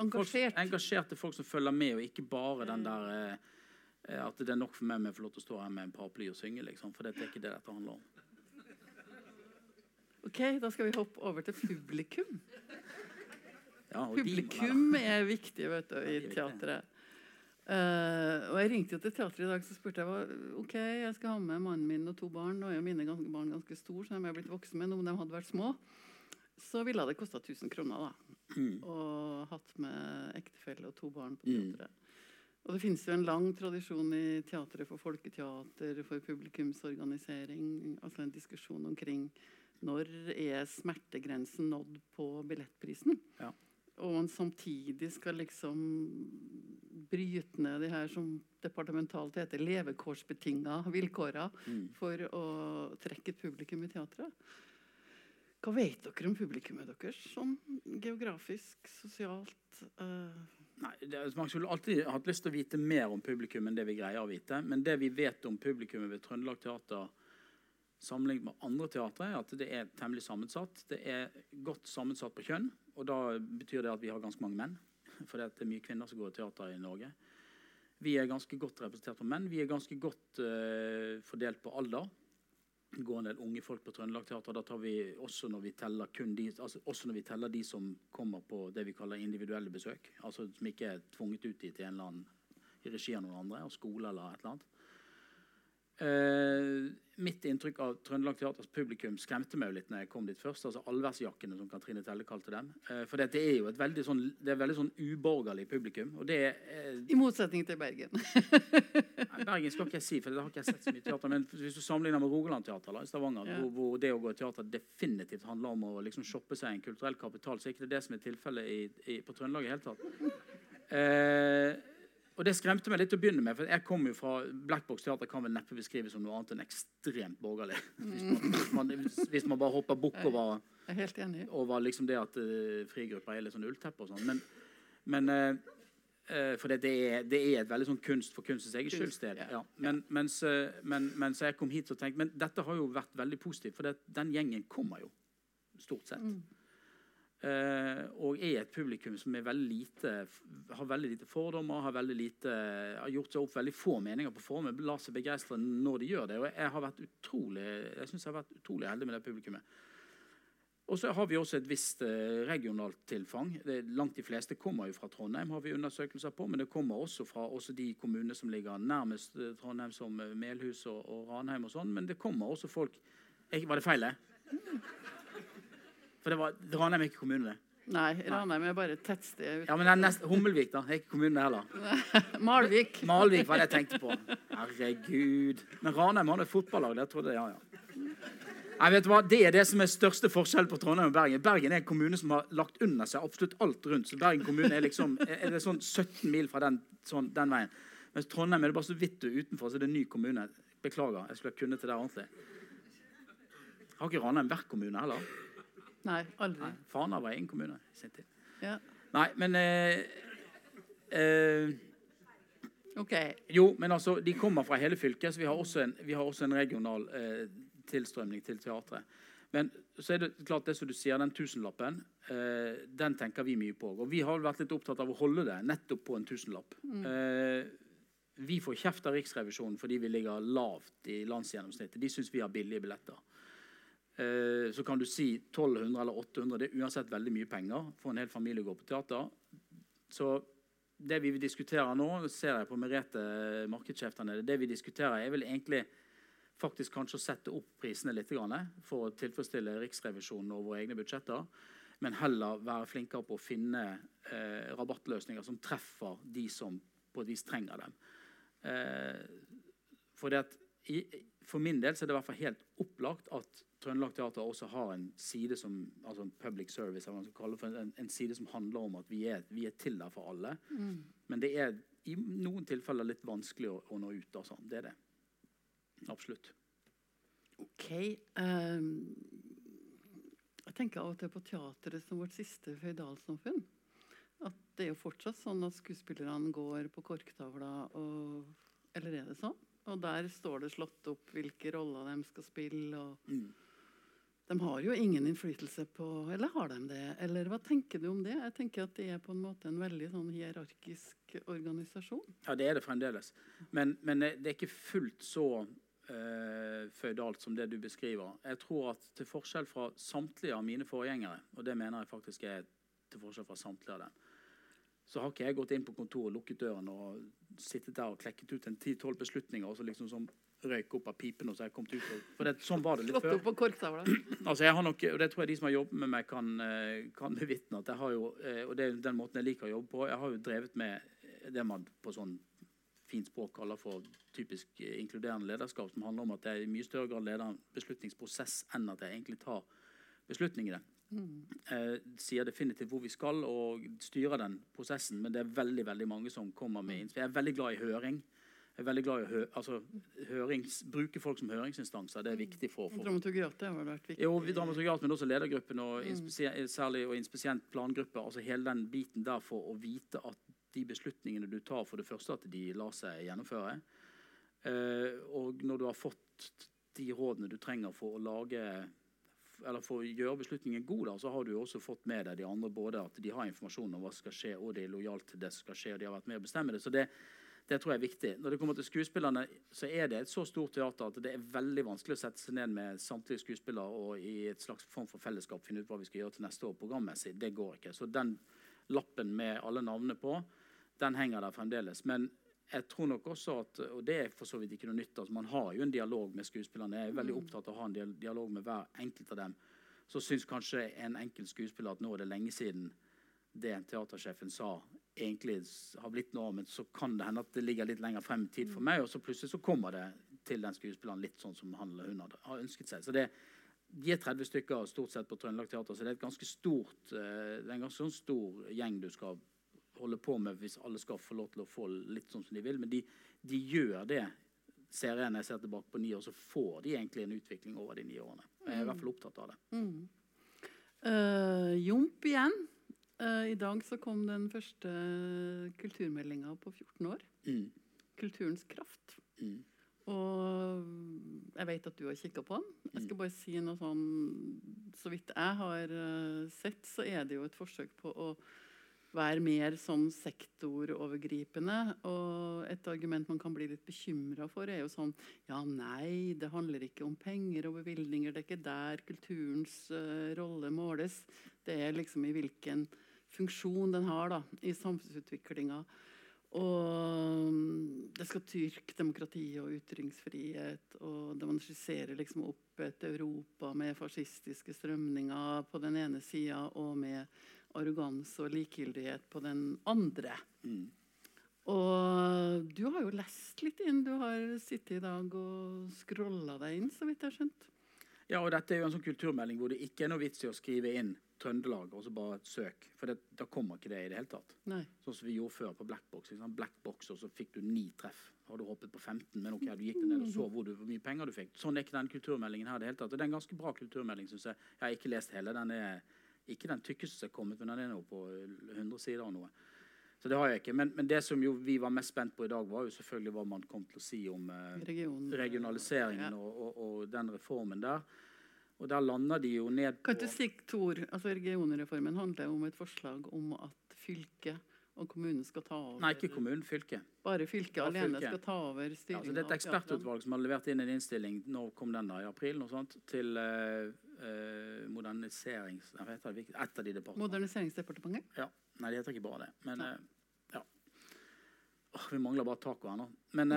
Engasjert. Folk, engasjerte folk som følger med, og ikke bare den der eh, at det er nok for meg om jeg får lov til å stå her med en paraply og synge. Liksom, for det er ikke det dette handler om. Ok, Da skal vi hoppe over til publikum. Ja, Publikum er viktig vet du, i teatret. Uh, og Jeg ringte jo til teatret i dag så spurte jeg ok, jeg skal ha med mannen min og to barn. Nå er jo mine barn ganske store, så de er blitt voksne, men om de hadde vært små, så ville det kosta 1000 kroner. da. Mm. Og hatt med ektefelle og to barn på mm. teatret. Mm. Og det finnes jo en lang tradisjon i teatret for folketeater, for publikumsorganisering. Altså en diskusjon omkring når er smertegrensen nådd på billettprisen. Ja og man samtidig skal liksom bryte ned de her som departementalt heter levekårsbetinga vilkåra mm. for å trekke et publikum i teatret. Hva vet dere om publikummet deres? Sånn geografisk, sosialt? Uh... Nei, det, Man skulle alltid hatt lyst til å vite mer om publikum enn det vi greier å vite. Men det vi vet om publikummet ved Trøndelag Teater sammenlignet med andre teatre, er at det er temmelig sammensatt. Det er godt sammensatt på kjønn. Og da betyr det at vi har ganske mange menn. For det er mye kvinner som går i teater i Norge. Vi er ganske godt representert på menn. Vi er ganske godt uh, fordelt på alder. Det går en del unge folk på Trøndelag Teater. Da tar vi også når vi teller de, altså også når vi teller de som kommer på det vi kaller individuelle besøk. Altså som ikke er tvunget ut dit i en eller annen i regi av noen andre, og skole eller et eller annet. Uh, mitt inntrykk av Trøndelag Teaters publikum skremte meg jo litt når jeg kom dit først. altså Allværsjakkene, som Katrine Telle kalte dem. Uh, for det er jo et veldig sånn, det er veldig sånn uborgerlig publikum. og det uh, I motsetning til Bergen. nei, Bergen skal ikke jeg si, for det har ikke jeg sett så mye teater. Men hvis du sammenligner med Rogaland Teater i Stavanger, ja. hvor, hvor, det å gå i teater definitivt handler om å liksom shoppe seg en kulturell kapital, så er ikke det det som er tilfellet på Trøndelag i hele tatt. Uh, og Det skremte meg litt til å begynne med. for jeg kom jo fra Blackbox teater kan vel neppe beskrives som noe annet enn ekstremt borgerlig. Hvis man, hvis man, hvis man bare hopper bukk over, over liksom det at uh, frigrupper er litt sånn ullteppe og sånn. Men, men uh, uh, For det, det, er, det, er, et veldig sånn kunst for kunstens eget skyldsted. Ja. Men, mens, men, mens, jeg kom hit og tenkte Men dette har jo vært veldig positivt, for det, den gjengen kommer jo stort sett. Eh, og er et publikum som er veldig lite, har veldig lite fordommer, har, veldig lite, har gjort seg opp veldig få meninger på forhånd, men lar seg begeistre når de gjør det. Og jeg har vært utrolig, jeg synes jeg har vært utrolig heldig med det publikummet. Og så har vi også et visst eh, regionalt tilfang. Det, langt de fleste kommer jo fra Trondheim, har vi undersøkelser på, men det kommer også fra også de kommunene som ligger nærmest eh, Trondheim, som Melhus og, og Ranheim og sånn. Men det kommer også folk jeg, Var det feil, det? For det var Ranheim er ikke kommune, det. Nei, Ranheim er bare et tettsted. Ja, men det er nest, Hummelvik, da. Det er ikke kommune heller. Malvik. Malvik var det jeg tenkte på. Herregud. Men Ranheim har et fotballag. Det trodde jeg, ja, ja. Nei, vet du hva? Det er det som er største forskjell på Trondheim og Bergen. Bergen er en kommune som har lagt under seg absolutt alt rundt. Så Bergen kommune er liksom er det sånn 17 mil fra den, sånn, den veien. Mens Trondheim er det bare så vidt du er utenfor, så det er en ny kommune. Beklager, jeg skulle ha kunnet det der ordentlig. Har ikke Ranheim vært kommune heller? Nei, aldri. Nei, Fana var egen kommune i sin tid. Ja. Nei, men eh, eh, Ok. Jo, men altså, de kommer fra hele fylket, så vi har også en, har også en regional eh, tilstrømning til teatret. Men så er det klart det som du sier, den tusenlappen, eh, den tenker vi mye på. Og vi har vært litt opptatt av å holde det nettopp på en tusenlapp. Mm. Eh, vi får kjeft av Riksrevisjonen fordi vi ligger lavt i landsgjennomsnittet. De syns vi har billige billetter. Eh, så kan du si 1200 eller 800. Det er uansett veldig mye penger for en hel familie å gå på teater. Så det vi diskuterer nå, ser jeg på Merete, markedssjef det vi diskuterer er vel egentlig faktisk kanskje å sette opp prisene litt for å tilfredsstille Riksrevisjonen og våre egne budsjetter. Men heller være flinkere på å finne eh, rabattløsninger som treffer de som på et vis trenger dem. Eh, for, det i, for min del er det i hvert fall helt opplagt at Trøndelag Teater også har en side som altså public service, en, en, side som handler om at vi er, vi er til der for alle. Mm. Men det er i noen tilfeller litt vanskelig å, å nå ut. Altså. Det er det. Absolutt. OK. Um, jeg tenker av og til på teateret som vårt siste føydalsamfunn. At det er jo fortsatt sånn at skuespillerne går på korktavla og Eller er det sånn? Og der står det slått opp hvilke roller de skal spille. og mm. De har jo ingen innflytelse på Eller har de det? Eller hva tenker du om det? Jeg tenker at det er på en måte en veldig sånn hierarkisk organisasjon. Ja, det er det fremdeles. Men, men det er ikke fullt så uh, føydalt som det du beskriver. Jeg tror at til forskjell fra samtlige av mine forgjengere, og det mener jeg faktisk er til forskjell fra samtlige av dem, så har ikke jeg gått inn på kontoret, lukket døren og sittet der og klekket ut en 10-12 beslutninger og så liksom som røyk opp av pipen og så jeg kom ut. Og, for det, sånn var det litt før. Opp på altså jeg har nok, og det tror jeg de som har jobbet med meg, kan, eh, kan bevitne. at jeg har jo, eh, Og det er den måten jeg liker å jobbe på. Jeg har jo drevet med det man på sånn fint språk kaller for typisk eh, inkluderende lederskap, som handler om at jeg i mye større grad leder en beslutningsprosess enn at jeg egentlig tar beslutningene. Mm. Eh, sier definitivt hvor vi skal og styrer den prosessen, men det er veldig veldig mange som kommer med innspill. Jeg er veldig glad i høring. Jeg er veldig glad i å hø altså, hørings, bruke folk som høringsinstanser. Det er viktig for, for Dramaturgiatet har vært viktig. Jo, dramaturgiat, men også ledergruppen og mm. særlig og inspisient plangruppe. Altså hele den biten der for å vite at de beslutningene du tar, for det første at de lar seg gjennomføre. Eh, og når du har fått de rådene du trenger for å lage eller for å gjøre beslutningen god, da, så har du også fått med deg de andre både at de har informasjon om hva som skal skje, og de er lojale til det som skal skje, og de har vært med å bestemme det. Så det, det tror jeg er viktig. Når det kommer til skuespillerne, så er det et så stort teater at det er veldig vanskelig å sette seg ned med samtlige skuespillere og i et slags form for fellesskap finne ut hva vi skal gjøre til neste år programmessig. Det går ikke. Så den lappen med alle navnene på, den henger der fremdeles. Men jeg tror nok også at, og det er for så vidt ikke noe nytt, altså man har jo en dialog med skuespillerne. Jeg er veldig mm. opptatt av å ha en dialog med hver enkelt av dem. Så syns kanskje en enkelt skuespiller at nå er det lenge siden det teatersjefen sa, egentlig har blitt noe, men så kan det hende at det ligger litt lenger frem i tid for meg, og så plutselig så kommer det til den skuespilleren litt sånn som han eller hun har ønsket seg. Så det, De er 30 stykker stort sett på Trøndelag Teater, så det er, et ganske stort, eh, det er en ganske sånn stor gjeng du skal holde på med hvis alle skal få lov til å få litt sånn som de vil. Men de, de gjør det. Ser jeg når jeg ser tilbake på ni år, så får de egentlig en utvikling over de ni årene. Jeg er i hvert fall opptatt av det. Mm. Uh, Jomp igjen. Uh, I dag så kom den første kulturmeldinga på 14 år. Mm. Kulturens kraft. Mm. Og jeg vet at du har kikka på den. Jeg Mm. skal bare si noe sånn Så vidt jeg har eh, sett, så er det jo et forsøk på å være mer sånn sektorovergripende. Og et argument man kan bli litt bekymra for, er jo sånn Ja, nei, det handler ikke om penger og bevilgninger. Det er ikke der kulturens uh, rolle måles. Det er liksom i hvilken funksjon den har da, i samfunnsutviklinga. Og mm, det skal tyrke demokrati og ytringsfrihet. Og man skisserer liksom opp et Europa med fascistiske strømninger på den ene sida, og med arroganse og likegyldighet på den andre. Mm. Og du har jo lest litt inn. Du har sittet i dag og scrolla deg inn, så vidt jeg har skjønt. Ja, og dette er jo en sånn kulturmelding hvor det ikke er noe vits i å skrive inn Trøndelag og så bare søk. For det, da kommer ikke det i det hele tatt. Nei. Sånn som vi gjorde før på Blackbox. Liksom. Blackbox, og så fikk du ni treff. Har du hoppet på 15, men ok, du gikk ned og så hvor, du, hvor mye penger du fikk. Sånn er ikke den kulturmeldingen her i det hele tatt. Og det er en ganske bra kulturmelding, syns jeg. Jeg har ikke lest hele. Den er ikke den tykkeste som er kommet, men den er nå på 100 sider og noe. Så det har jeg ikke. Men, men det som jo vi var mest spent på i dag, var jo selvfølgelig hva man kom til å si om eh, Region. regionaliseringen Ja. og, og, og den reformen der. Og der lander de jo ned på Kan du si to ord? Altså Regionreformen handler om et forslag om at fylket og kommunen skal ta over Nei, ikke kommunen, fylket. Bare fylket Ja, alene fylke. skal ta over Ja, styringen. altså det er et ekspertutvalg som har levert inn en innstilling når kom den da, i april sånt, til uh, uh, moderniserings... Jeg vet ikke, et av de departementene. Moderniseringsdepartementet? Ja. Nei, det heter ikke bare det. Men uh, ja. Åh, vi mangler bare taco her nå. Men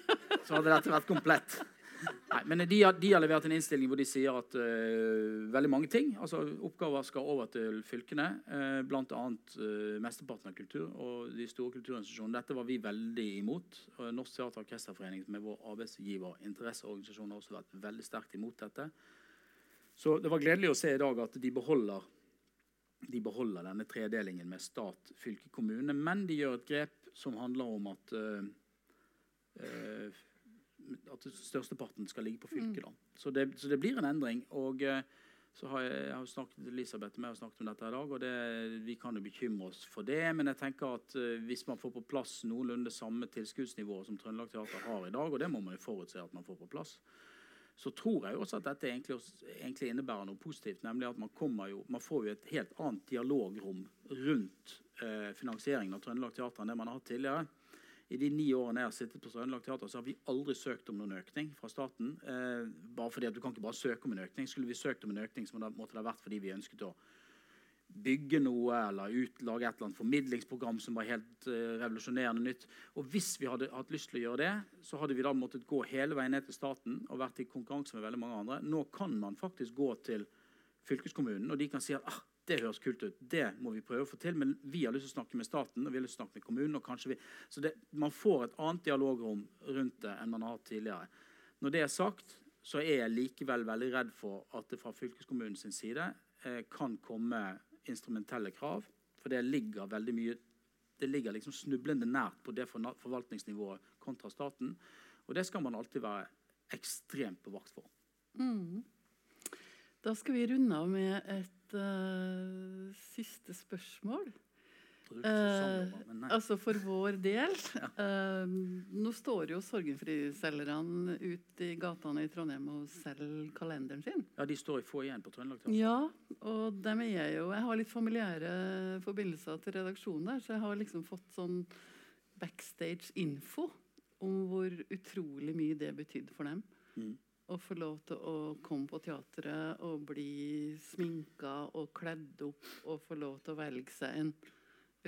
så hadde dette vært komplett. Nei, men de har, de har levert en innstilling hvor de sier at uh, veldig mange ting, altså oppgaver skal over til fylkene, uh, bl.a. Uh, mesteparten av kultur og de store kulturinstitusjonene. Dette var vi veldig imot. Uh, Norsk Teater- og Orkesterforening, er vår arbeidsgiver, interesseorganisasjon, har også vært veldig sterkt imot dette. Så det var gledelig å se i dag at de beholder de beholder denne tredelingen med stat, fylke, kommune, men de gjør et grep som handler om at uh, at størsteparten skal ligge på fylket. Mm. Så det, så det blir en endring. og eh, så har jeg, jeg har snakket Elisabeth og jeg snakket om dette i dag, og det, vi kan jo bekymre oss for det. Men jeg tenker at eh, hvis man får på plass noenlunde samme tilskuddsnivå som Trøndelag Teater har i dag, og det må man jo forutse at man får på plass, så tror jeg også at dette egentlig, egentlig innebærer noe positivt. Nemlig at man, kommer jo, man får jo et helt annet dialogrom rundt eh, finansieringen av Trøndelag Teater enn det man har hatt tidligere. I de ni årene jeg har sittet på Trøndelag Teater, så har vi aldri søkt om noen økning fra staten. Eh, bare fordi at Du kan ikke bare søke om en økning. Skulle vi søkt om en økning, så måtte det ha vært fordi vi ønsket å bygge noe eller ut, lage et eller annet formidlingsprogram som var helt eh, revolusjonerende nytt. Og hvis vi hadde hatt lyst til å gjøre det, så hadde vi da måttet gå hele veien ned til staten og vært i konkurranse med veldig mange andre. Nå kan man faktisk gå til fylkeskommunen, og de kan si at ah, det høres kult ut, det må vi prøve å få til, men vi har lyst til å snakke med staten og vi har lyst til å snakke med kommunen. Så det, man får et annet dialogrom rundt det enn man har hatt tidligere. Når det er sagt, så er jeg likevel veldig redd for at det fra fylkeskommunens side eh, kan komme instrumentelle krav. For det ligger veldig mye det ligger liksom snublende nært på det forvaltningsnivået kontra staten. Og det skal man alltid være ekstremt på vakt for. Mm. Da skal vi runde av med et eh, siste spørsmål. Nei. Altså for vår del eh, Nå står jo Sorgenfri-selgerne ute i gatene i Trondheim og selger kalenderen sin. Ja, de står i igjen på Trøndelag Teater. Ja, og dem er jeg jo Jeg har litt familiære forbindelser til redaksjonen der, så jeg har liksom fått sånn backstage-info om hvor utrolig mye det betydde for dem. Mm. Å få lov til å komme på teatret og bli sminka og kledd opp og få lov til å velge seg en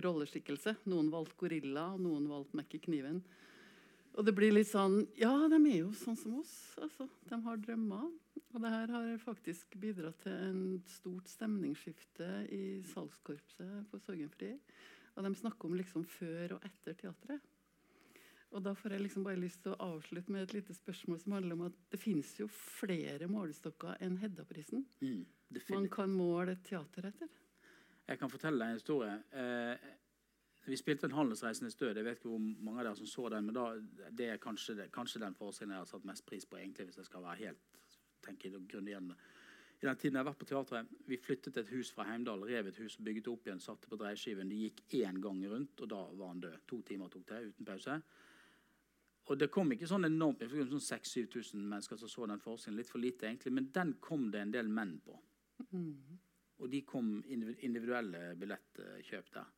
rolleskikkelse. Noen valgte gorilla, noen valgte Mekke Kniven. Og det blir litt sånn Ja, de er jo sånn som oss. altså. De har drømmer. Og det her har faktisk bidratt til en stort stemningsskifte i salgskorpset på Sorgenfri. Og de snakker om liksom før og etter teatret. Og da får jeg liksom bare lyst til å avslutte med et lite spørsmål som handler om at det finnes jo flere målestokker enn Hedda-prisen. Mm, Man kan måle et teater etter. Jeg kan fortelle deg en historie. Eh, vi spilte en 'Handelsreisende død'. Jeg vet ikke hvor mange av dere som så den, men da, det er kanskje, det, kanskje den forestillingen jeg har satt mest pris på, egentlig, hvis jeg skal være helt tenke grundig gjennom det. I den tiden jeg har vært på teatret, Vi flyttet et hus fra Heimdal, rev et hus, bygget opp igjen, satte på dreieskiven. Det gikk én gang rundt, og da var han død. To timer tok det uten pause. Og Og det kom ikke sånn enormt jeg fikk sånn 6000-7000 mennesker som så den forskningen. Litt for lite, egentlig. Men den kom det en del menn på. Og de kom individuelle billettkjøp der.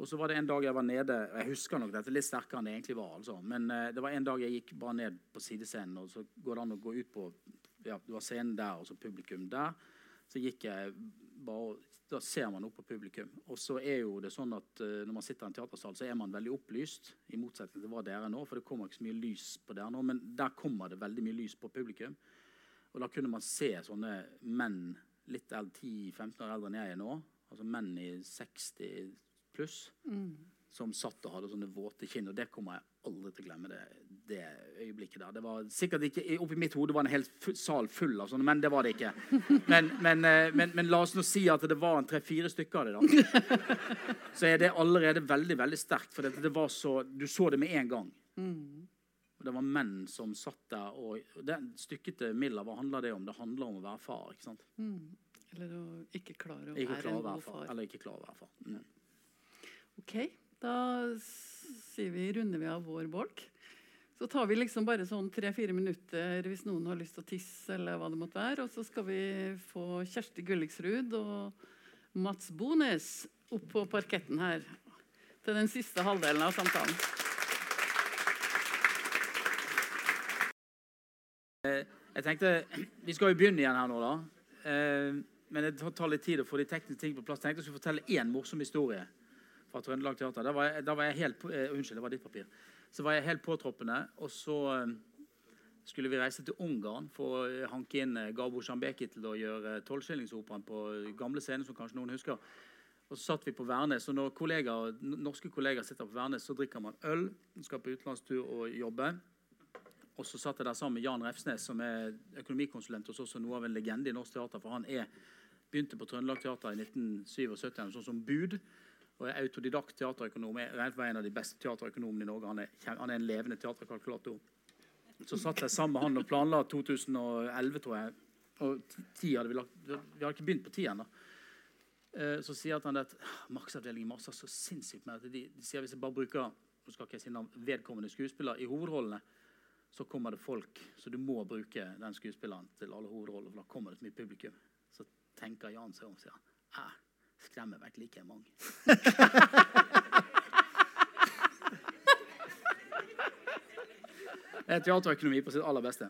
Og så var det en dag jeg var nede og Jeg husker nok dette litt sterkere enn det egentlig var. altså. Men uh, det var en dag jeg gikk bare ned på sidescenen, og så går det an å gå ut på ja, Du har scenen der og så publikum der. Så gikk jeg bare Da ser man opp på publikum. Og så er jo det sånn at uh, når man sitter i en teatersal, så er man veldig opplyst. I motsetning til hva dere er nå, for det kommer ikke så mye lys på dere nå. Men der kommer det veldig mye lys på publikum. Og da kunne man se sånne menn litt 10-15 år eldre enn jeg er nå. Altså menn i 60 pluss. Som satt og hadde sånne våte kinn. Og det kommer jeg aldri til å glemme. det, det øyeblikket der. Det var sikkert ikke, Oppi mitt hode var det en hel sal full av sånne, men det var det ikke. Men, men, eh, men, men la oss nå si at det var en tre-fire stykker av det. da. Så er det allerede veldig veldig sterkt. For det, det var så, du så det med en gang. Og det var menn som satt der. og den Stykket til Miller, hva handler det om? Det handler om å være far. ikke sant? Eller å ikke klare å Ikke være en god far. Eller ikke klare å være far. Mm. Ok, da sier vi, runder vi av vår bolk. Så tar vi liksom bare sånn tre-fire minutter hvis noen har lyst til å tisse, eller hva det måtte være. Og så skal vi få Kjersti Gulliksrud og Mats Bones opp på parketten her til den siste halvdelen av samtalen. Jeg tenkte, Vi skal jo begynne igjen her nå, da. Eh, men det tar- litt tid å få de tekniske ting på plass. Jeg tenkte jeg skulle fortelle én morsom historie fra Trøndelag Teater. Da var jeg, da var jeg helt, eh, unnskyld, det var ditt papir. Så var jeg helt påtroppende, og så eh, skulle vi reise til Ungarn for å hanke inn eh, Gabo Sjambeki til å gjøre Tolvskillingsoperaen på gamle scener, som kanskje noen husker. Og så satt vi på Værnes, og når kollegaer, norske kollegaer sitter på Værnes, så drikker man øl, skal på utenlandstur og jobbe. Og så satt jeg der sammen med Jan Refsnes, som er økonomikonsulent hos oss og noe av en legende i norsk teater. For han er, begynte på Trøndelag Teater i 1977 sånn som bud. Og er autodidakt teaterøkonom. Er regnet en av de beste teaterøkonomene i Norge. Han er, han er en levende teaterkalkulator. Så satt jeg sammen med han og planla 2011, tror jeg. Og ti- hadde vi lagt Vi hadde ikke begynt på ti ennå. Eh, Så sier han at markedsavdelingen maser så sinnssykt med det. de, sier hvis jeg bare bruker nå skal ikke jeg si navn, vedkommende skuespiller i hovedrollene, så kommer det folk. Så du må bruke den skuespilleren til alle hovedroller, for da kommer det så mye publikum. Så tenker Jan seg om sier han, «Æ, skremmer vært like mange. Det er teaterøkonomi på sitt aller beste.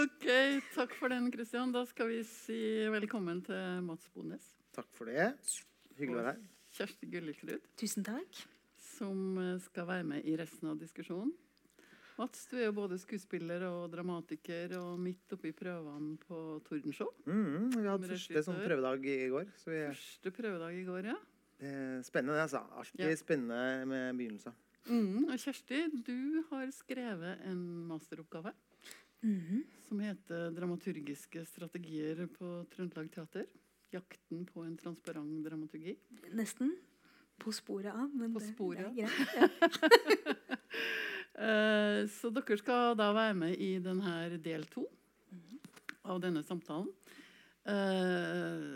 Ok, Takk for den, Kristian. Da skal vi si velkommen til Mats Bones Takk for det. Hyggelig å være her. Kjersti Gullikrud, Tusen takk. som skal være med i resten av diskusjonen. Mats, du er jo både skuespiller og dramatiker og midt oppi prøvene på Tordenshow. Mm, vi hadde første sånn prøvedag i går. Så vi, Første prøvedag i går, ja. det er spennende, det, altså. Alltid Ja. spennende med begynnelser. Mm, og Kjersti, du har skrevet en masteroppgave Mhm. som heter 'Dramaturgiske strategier på Trøndelag Teater'. Jakten på en transparent dramaturgi. Nesten. På sporet av, men På det- sporet, det er greit. Eh, Så dere skal da være med i denne del to av denne samtalen. Eh,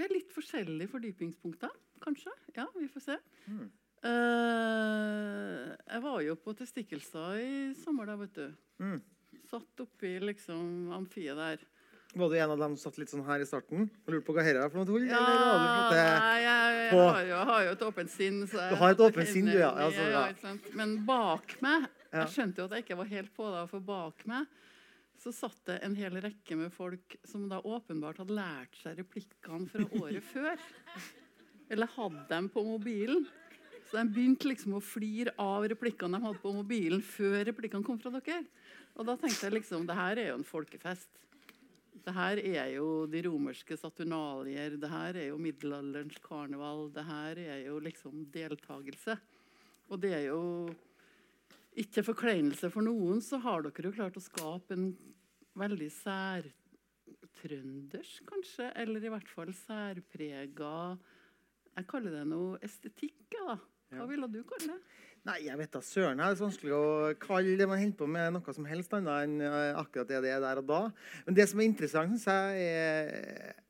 Med litt forskjellige fordypingspunkter, kanskje. Ja, vi får se. Mm. Eh, Jeg var jo på Testikkelstad i sommer, da, vet du. Mm. Satt oppi liksom amfiet der. Var du en av dem som satt litt sånn her i starten og lurte på hva dette er for noe tull? Ja, var nei, jeg, jeg, på- har jo, har jo et åpent sinn. Du har et åpent sinn, du, ja. Altså, ja. Men bak meg Jeg skjønte jo at jeg ikke var helt på det, for bak meg så satt det en hel rekke med folk som da åpenbart hadde lært seg replikkene fra året før. Eller hadde dem på mobilen. Så de begynte liksom å flire av replikkene de hadde på mobilen før replikkene kom fra dere. Og da tenkte jeg liksom det her er jo en folkefest. Det her er jo de romerske saturnalier. Det her er jo middelalderens karneval. Det her er jo liksom deltakelse. Og det er jo ikke forkleinelse for noen, så har dere jo klart å skape en veldig særtrøndersk, kanskje, eller i hvert fall særprega Jeg kaller det noe estetikk, da. Hva ville du kalle det? Nei, jeg vet da søren. Det er vanskelig å kalle det man holder på med, noe som helst annet enn eh, akkurat det det er der og da. Men det som er interessant, syns jeg, er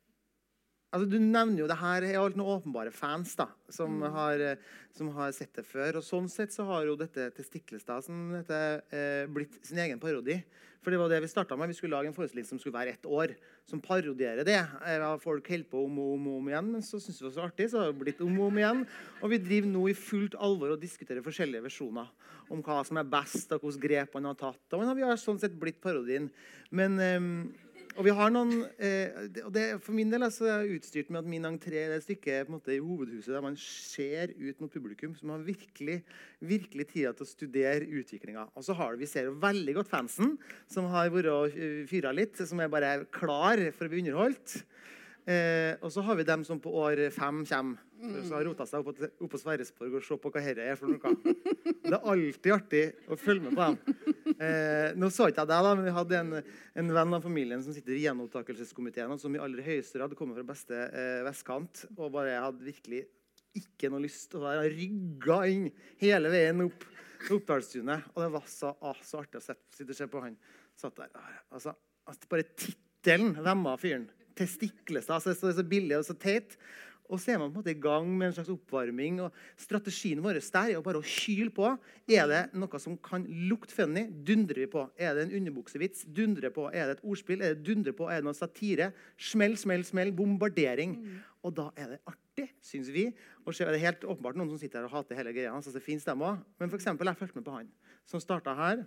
Altså, du nevner jo det her er alt noen åpenbare fans da, som, har, eh, som har sett det før. Og sånn sett så har jo dette Testiklestad som dette, eh, blitt sin egen parodi. For det var det vi starta med. Vi skulle lage en forestilling som skulle være ett år. Som parodierer det. Eh, Folk holder på om og om, om igjen, men så syns vi det var så artig, så har det blitt om og om igjen. Og vi driver nå i fullt alvor og diskuterer forskjellige versjoner om hva som er best, og hvilke grep man har tatt. Og vi har sånn sett blitt parodien. Men eh, og vi har noen, eh, det- det, For min del altså, er jeg utstyrt med at min entré er stykket stykke på en måte, i hovedhuset der man ser ut mot publikum, som har virkelig, virkelig tida til å studere utviklinga. Og så har vi ser veldig godt fansen, som har vært og eh, fyra litt, som er bare klar for å bli underholdt. Eh, og så har vi dem som på år fem kommer. Så har rota seg opp, på- opp på Sverresborg og se på hva dette er for noe. Det er alltid artig å følge med på dem. Eh, nå så ikke jeg deg, da, men vi hadde en, en venn av familien som sitter i gjenopptakelseskomiteen, som i aller høyeste grad kommer fra beste eh, vestkant, og bare hadde virkelig ikke noe lyst til å være rygga inn hele veien opp Oppdalstunet. Og det var så, ah, så artig å sitte og se på han. Satt der. Altså, altså, bare tittelen vemma fyren. Testiklestad. Altså, så, så billig og så teit. Og så er man på en måte i gang med en slags oppvarming. og Strategien vår der er jo bare å kyle på. Er det noe som kan lukte funny, dundrer vi på. Er det en underbuksevits, dundrer på. Er det et ordspill, er det dundrer på. Er det noe satire? Smell, smell, smell. Bombardering. Og da er det artig, syns vi. Og så er det helt åpenbart noen som sitter her og hater hele greia. så det finnes dem også. Men for eksempel, jeg fulgte med på han som starta her.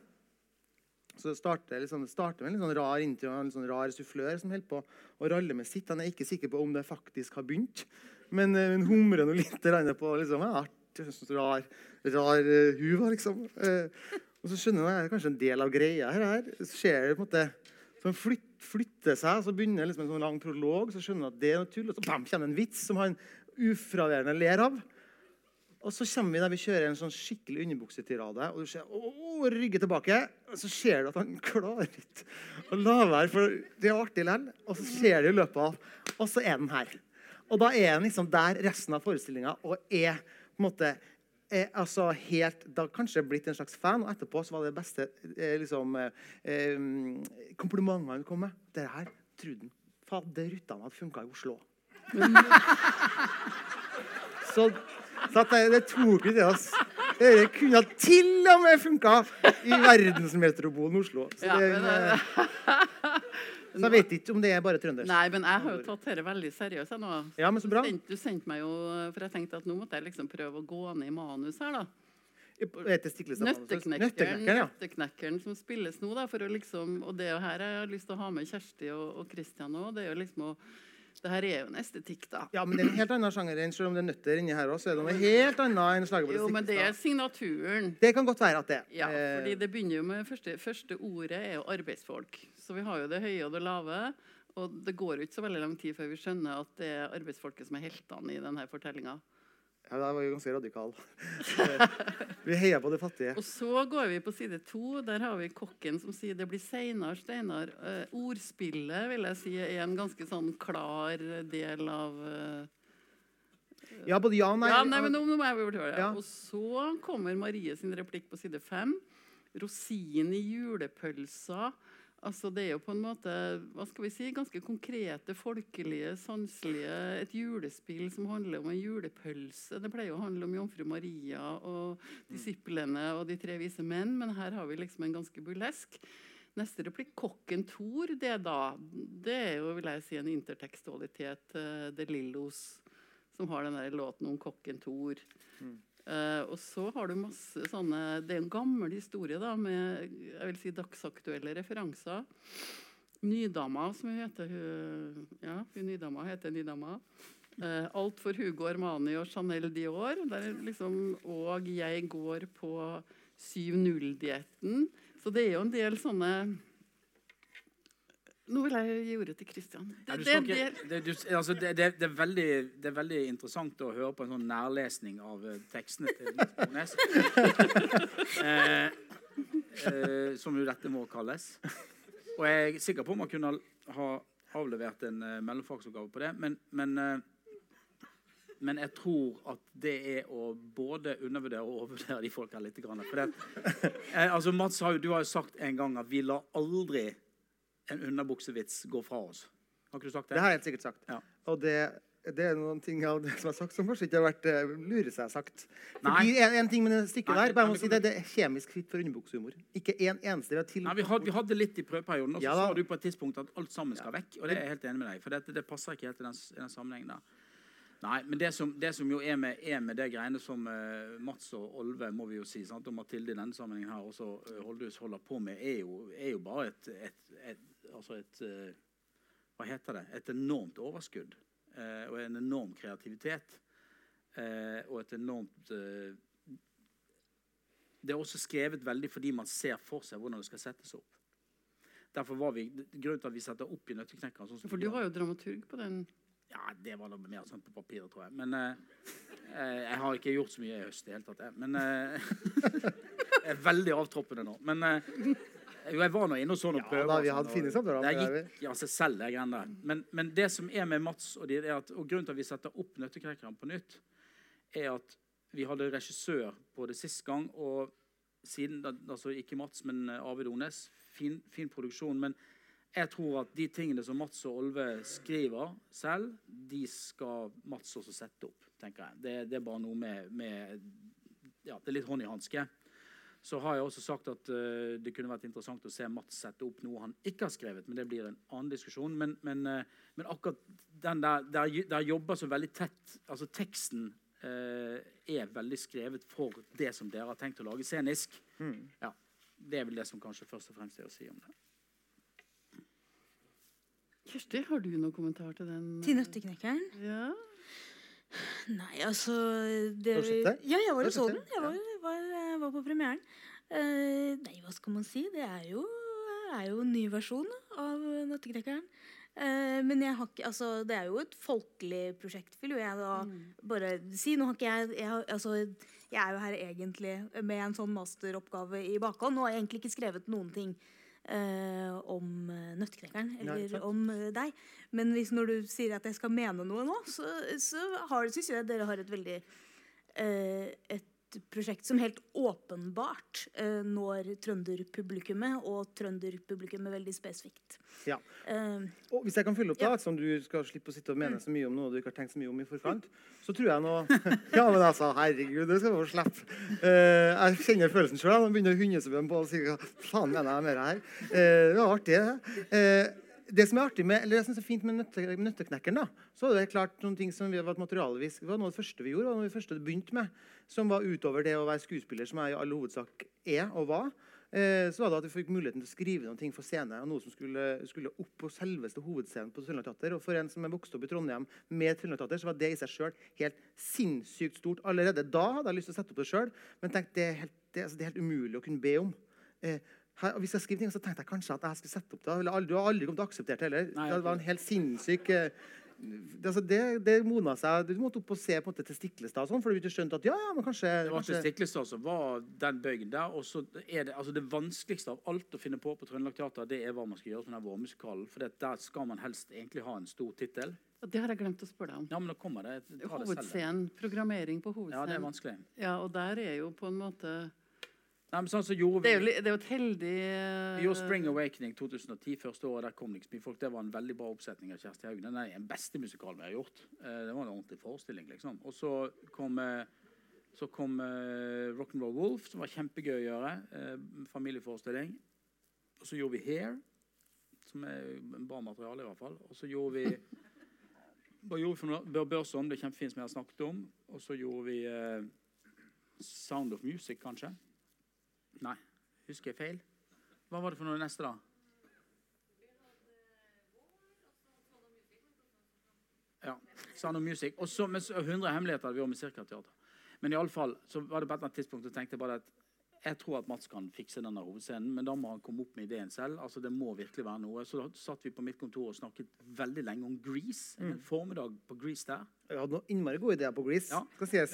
Så det starter, liksom, det starter med en litt sånn rar intro, en sånn rar sufflør som holder på å ralle med sitt. Han er ikke sikker på om det faktisk har begynt, men hun humrer nå litt på liksom, art, rar, rar uh, huva, liksom. Uh, og så skjønner jeg det er kanskje en del av greia her. her. Så skjer det på en måte så han flyt, flytter seg, så begynner liksom en sånn lang prolog, så skjønner han at det er noe tull, og så bam, kommer en vits som han ufraværende ler av. Og så kommer vi der vi kjører en sånn skikkelig underbuksetirade, og du ser å, rygge tilbake. Og så ser du at han klarer ikke å la være, for det er artig likevel. Og så ser du i løpet av Og så er den her. Og da er den liksom der resten av forestillinga og er på en måte er, altså helt, da kanskje blitt en slags fan, og etterpå så var det beste eh, liksom, eh, komplimentet han kom med. Det her trodde han fadderuttan hadde funka i Oslo. Så, så det, det tok vi til oss. Det kunne til og med funka i verdensmetropolen Oslo. Så, Ja, det, men, eh, så jeg vet ikke om det er bare trøndersk. Nei, men jeg har jo tatt dette veldig seriøst. nå. Ja, men så bra. Du sendte, meg jo, for jeg tenkte at nå måtte jeg liksom prøve å gå ned i manus her, da. Manus? Nøtteknekkeren, Nøtteknekkeren, ja. nøtteknekkeren som spilles nå, da, for å liksom Og det er her jeg har lyst til å ha med Kjersti og, og Christian òg. Det er jo liksom å Det her er jo en estetikk, da. Ja, men det er en helt annen sjanger enn selv om det er nøtter inni her også, så er det noe helt annet enn slaget på Jo, men det er signaturen. Det kan godt være at det er. Ja, Eh, fordi det begynner jo med første, første ordet er jo arbeidsfolk. Så vi har jo det høye og det lave. Og det går jo ikke så veldig lang tid før vi skjønner at det er arbeidsfolket som er heltene i denne fortellinga. Ja, det var jo ganske radikal. Eh, Vi heier på det fattige. Og så går vi på side to. Der har vi kokken som sier det blir seinere, Steinar. Uh, ordspillet vil jeg si er en ganske sånn klar del av uh, Ja, både ja og nei. Ja, nei, men nå, nå må jeg det. Ja. Og så kommer Marie sin replikk på side fem. Rosin i julepølsa. Altså, det er jo på en måte hva skal vi si, ganske konkrete, folkelige, sanselige Et julespill som handler om en julepølse. Det pleier å handle om jomfru Maria og disiplene og de tre vise menn, men her har vi liksom en ganske burlesk. Neste replikk, 'Kokken Thor'. Det, da, det er jo vil jeg si, en intertekstualitet Det The Lillos, som har den der låten om kokken Thor. Eh, og så har du masse sånne Det er en gammel historie da, med jeg vil si dagsaktuelle referanser. Nydama, som hun heter. Hun, ja, hun Nydama heter Nydama. Eh, alt for Hugo Armani og Chanel Dior. Der er liksom, og jeg går på 7-0-dietten. Så det er jo en del sånne Nå vil jeg gi ordet til Kristian. Det, altså er veldig, er interessant å høre på en sånn nærlesning av eh, tekstene til Nordnes. eh, eh, som jo dette må kalles. Og jeg er sikker på om man kunne ha avlevert en uh, mellomfagsoppgave på det. Men, men, uh, men jeg tror at det er å både undervurdere og overvurdere de folka litt. Grann. For det, eh, altså Mats, har jo, du har jo sagt en gang at vi lar aldri en underbuksevits går fra oss. Har ikke du sagt det? Det har jeg helt sikkert sagt. Ja. Og det, det er noen ting av det som er sagt, som kanskje ikke har vært uh, lure seg sagt. Nei. Fordi en, en ting med det stykket Nei, der, bare må si det, det er kjemisk fritt for underbuksehumor. Ikke en eneste. Vi har til... Nei, vi, hadde, vi hadde litt i prøveperioden, og så Ja sa du på et tidspunkt at alt sammen skal vekk. Og det er jeg helt enig med deg for det, det passer ikke helt i den, i den sammenhengen der. Nei, men det som, det som jo er med, er med det greiene som uh, Mats og Olve må vi jo si, sant, og Mathilde i denne sammenhengen her også uh, Holdhus holder på med, er jo, er jo bare et, et, et, altså et eh, Hva heter det? Et enormt overskudd. eh, og en enorm kreativitet. eh, og et enormt Det er også skrevet veldig fordi man ser for seg hvordan det skal settes opp. Derfor var vi, Grunnen til at vi setter opp i Nøtteknekkeren sånn For du var jo dramaturg på den. ja, det var da mer sånn på papiret, tror jeg. Men eh, jeg har ikke gjort så mye i høst i det hele tatt. Jeg. Men eh, jeg er veldig avtroppende nå. Men eh, jo, jeg var nå inne og så noen Ja, prøver. da, vi sånn, hadde og fine samtaler Det gikk av seg selv, det greiene der. Men, men det som er med Mats og de, er at, og grunnen til at vi setter opp Nøtteknekkeren på nytt, er at vi hadde regissør på det sist gang, og siden, altså ikke Mats, men eh, Arvid Ones. Fin, fin produksjon. Men jeg tror at de tingene som Mats og Olve skriver selv, de skal Mats også sette opp, tenker jeg. Det, det er bare noe med, med Ja, det er litt hånd i hanske. Så har jeg også sagt at uh, det kunne vært interessant å se Mats sette opp noe han ikke har skrevet, men det blir en annen diskusjon. Men, men, uh, men akkurat den der, der, der jobber så veldig tett Altså teksten uh, er veldig skrevet for det som dere har tenkt å lage scenisk. Ja, det er vel det som kanskje først og fremst er å si om det. Kirsti, har du noen kommentar til den? Til Nøtteknekkeren? Ja. Nei, altså det? Ja, jeg var jo og så den. Jeg var, var, var på premieren. Eh, nei, hva skal man si? Det er jo, er jo en ny versjon av Nøtteknekkeren. Eh, men jeg har ikke, altså, det er jo et folkelig prosjekt, vil jo jeg da bare si. Nå har ikke jeg, jeg altså, jeg er jo her egentlig med en sånn masteroppgave i bakhånd og har egentlig ikke skrevet noen ting eh, om Nøttekrekkeren. Nøtteknekkeren Nei, eller sant. om eh, deg. Men hvis når du sier at jeg skal mene noe nå, så, så har, synes jeg dere har et veldig eh, et prosjekt som helt åpenbart eh, når trønderpublikummet, og trønderpublikummet veldig spesifikt. Ja. Eh, Og hvis jeg kan fylle opp, da, som du skal slippe å sitte og mene så mye om noe du ikke har tenkt så mye om i forkant, så tror jeg nå Ja, men altså, herregud, det skal du få slippe. Eh, jeg kjenner følelsen sjøl. Nå begynner hundesvømmen på å si hva faen mener jeg med det her. Eh, det var artig, det. Det som er artig med, eller synes er fint med nøtte, Nøtteknekkeren, da, så er det klart noen ting som var materialvis, det var noe av det første vi gjorde, og noe av det første vi begynte med, som var utover det å være skuespiller, som jeg i all hovedsak er og var. Eh, så var det at vi fikk muligheten til å skrive noen ting for scene, og noe som skulle, skulle opp på selveste hovedscenen på Trøndelag Teater. Og for en som er vokst opp i Trondheim med Trøndelag Teater, så var det i seg sjøl helt sinnssykt stort. Allerede da hadde jeg lyst til å sette opp det sjøl, men tenkte det er, helt, det, altså, det er helt umulig å kunne be om. Eh, her, og hvis jeg skriver ting, så tenkte jeg kanskje at jeg skulle sette opp det. Aldri- Du har aldri kommet til å akseptere det heller. Nei, det var en helt sinnssyk eh, det, altså det, det mona seg. Du måtte opp og se på en måte til Stiklestad, sånn, for du skjønte at ja, ja, men kanskje, Det var til Stiklestad som var den bøygen der. Og så er det, altså det vanskeligste av alt å finne på på Trøndelag Teater, det er hva man skal gjøre som den vårmusikalen. For det, der skal man helst egentlig ha en stor tittel. Ja, Det har jeg glemt å spørre deg om. Ja, men da kommer det. Hovedscenen, programmering på Ja, det er vanskelig. Ja, og der er jo på en måte Nei, men sånn så gjorde Det er jo, det er jo et heldig uh... Vi gjorde Spring Awakening 2010, første året. Der kom det ikke så mye folk. Det var en veldig bra oppsetning av Kjersti Haugen. Den er den beste musikalen vi har gjort. Uh, Det var en ordentlig forestilling, liksom. Og så kom, uh, så kom eh, Rock'n'Roll Wolf, som var kjempegøy å gjøre. Familieforestilling. Og så gjorde vi Hair, som er bra materiale, i hvert fall. Og så gjorde vi Hva gjorde vi for noe? Bør Børson, det er kjempefint som jeg har snakket om. Og så gjorde vi Sound of Music, kanskje. Nei, husker jeg feil? Hva var det for noe neste, da? Ja, Sound of Music. Og så med så 100 hemmeligheter hadde vi òg med Cirka-teater. Men i alle fall, så var det på et eller annet tidspunkt så tenkte jeg bare at jeg tror at Mats kan fikse denne hovedscenen, men da må han komme opp med ideen selv. Altså Det må virkelig være noe. Så da satt vi på mitt kontor og snakket veldig lenge om Grease. En formiddag på Grease der. Jeg hadde noen innmari gode ideer på Grease. Ja.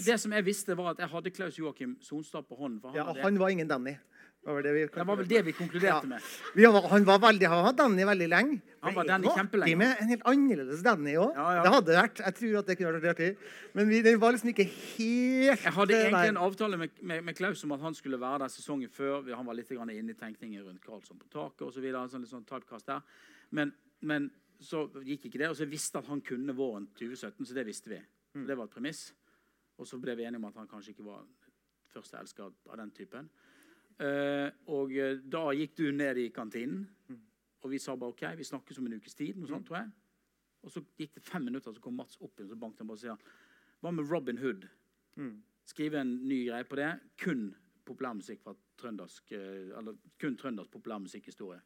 Det som jeg visste, var at jeg hadde Klaus Joakim Sonstad på hånden. Han, Ja, hadde, han var ingen Danny. Det var, det, vi det var vel det vi konkluderte Ja. med. Vi var, han var veldig, han var Danny veldig lenge. Han var Danny kjempelenge. med en helt annerledes Danny òg. Ja, ja. Det hadde vært. Jeg tror at det kunne vært artig. Men vi, det var liksom ikke helt Jeg hadde egentlig der. en avtale med, med, med Klaus om at han skulle være der sesongen før. Han var litt grann inne i tenkningen rundt Karlsson på taket osv. Sånn, litt sånn typecast der. Men, men så gikk ikke det. Og så visste at han kunne våren 2017, så det visste vi. Mm. Det var et premiss. Og så ble vi enige om at han kanskje ikke var første elsker av den typen. Eh, og eh, da gikk du ned i kantinen, Mm. og vi sa bare OK, vi snakkes om en ukes tid. noe sånt, tror jeg. Og så gikk det fem minutter, så kom Mats opp igjen, så banket han bare og sier Hva med Robin Hood? Mm. Skrive en ny greie på det. Kun populærmusikk fra trøndersk eh, Eller kun trøndersk populærmusikkhistorie.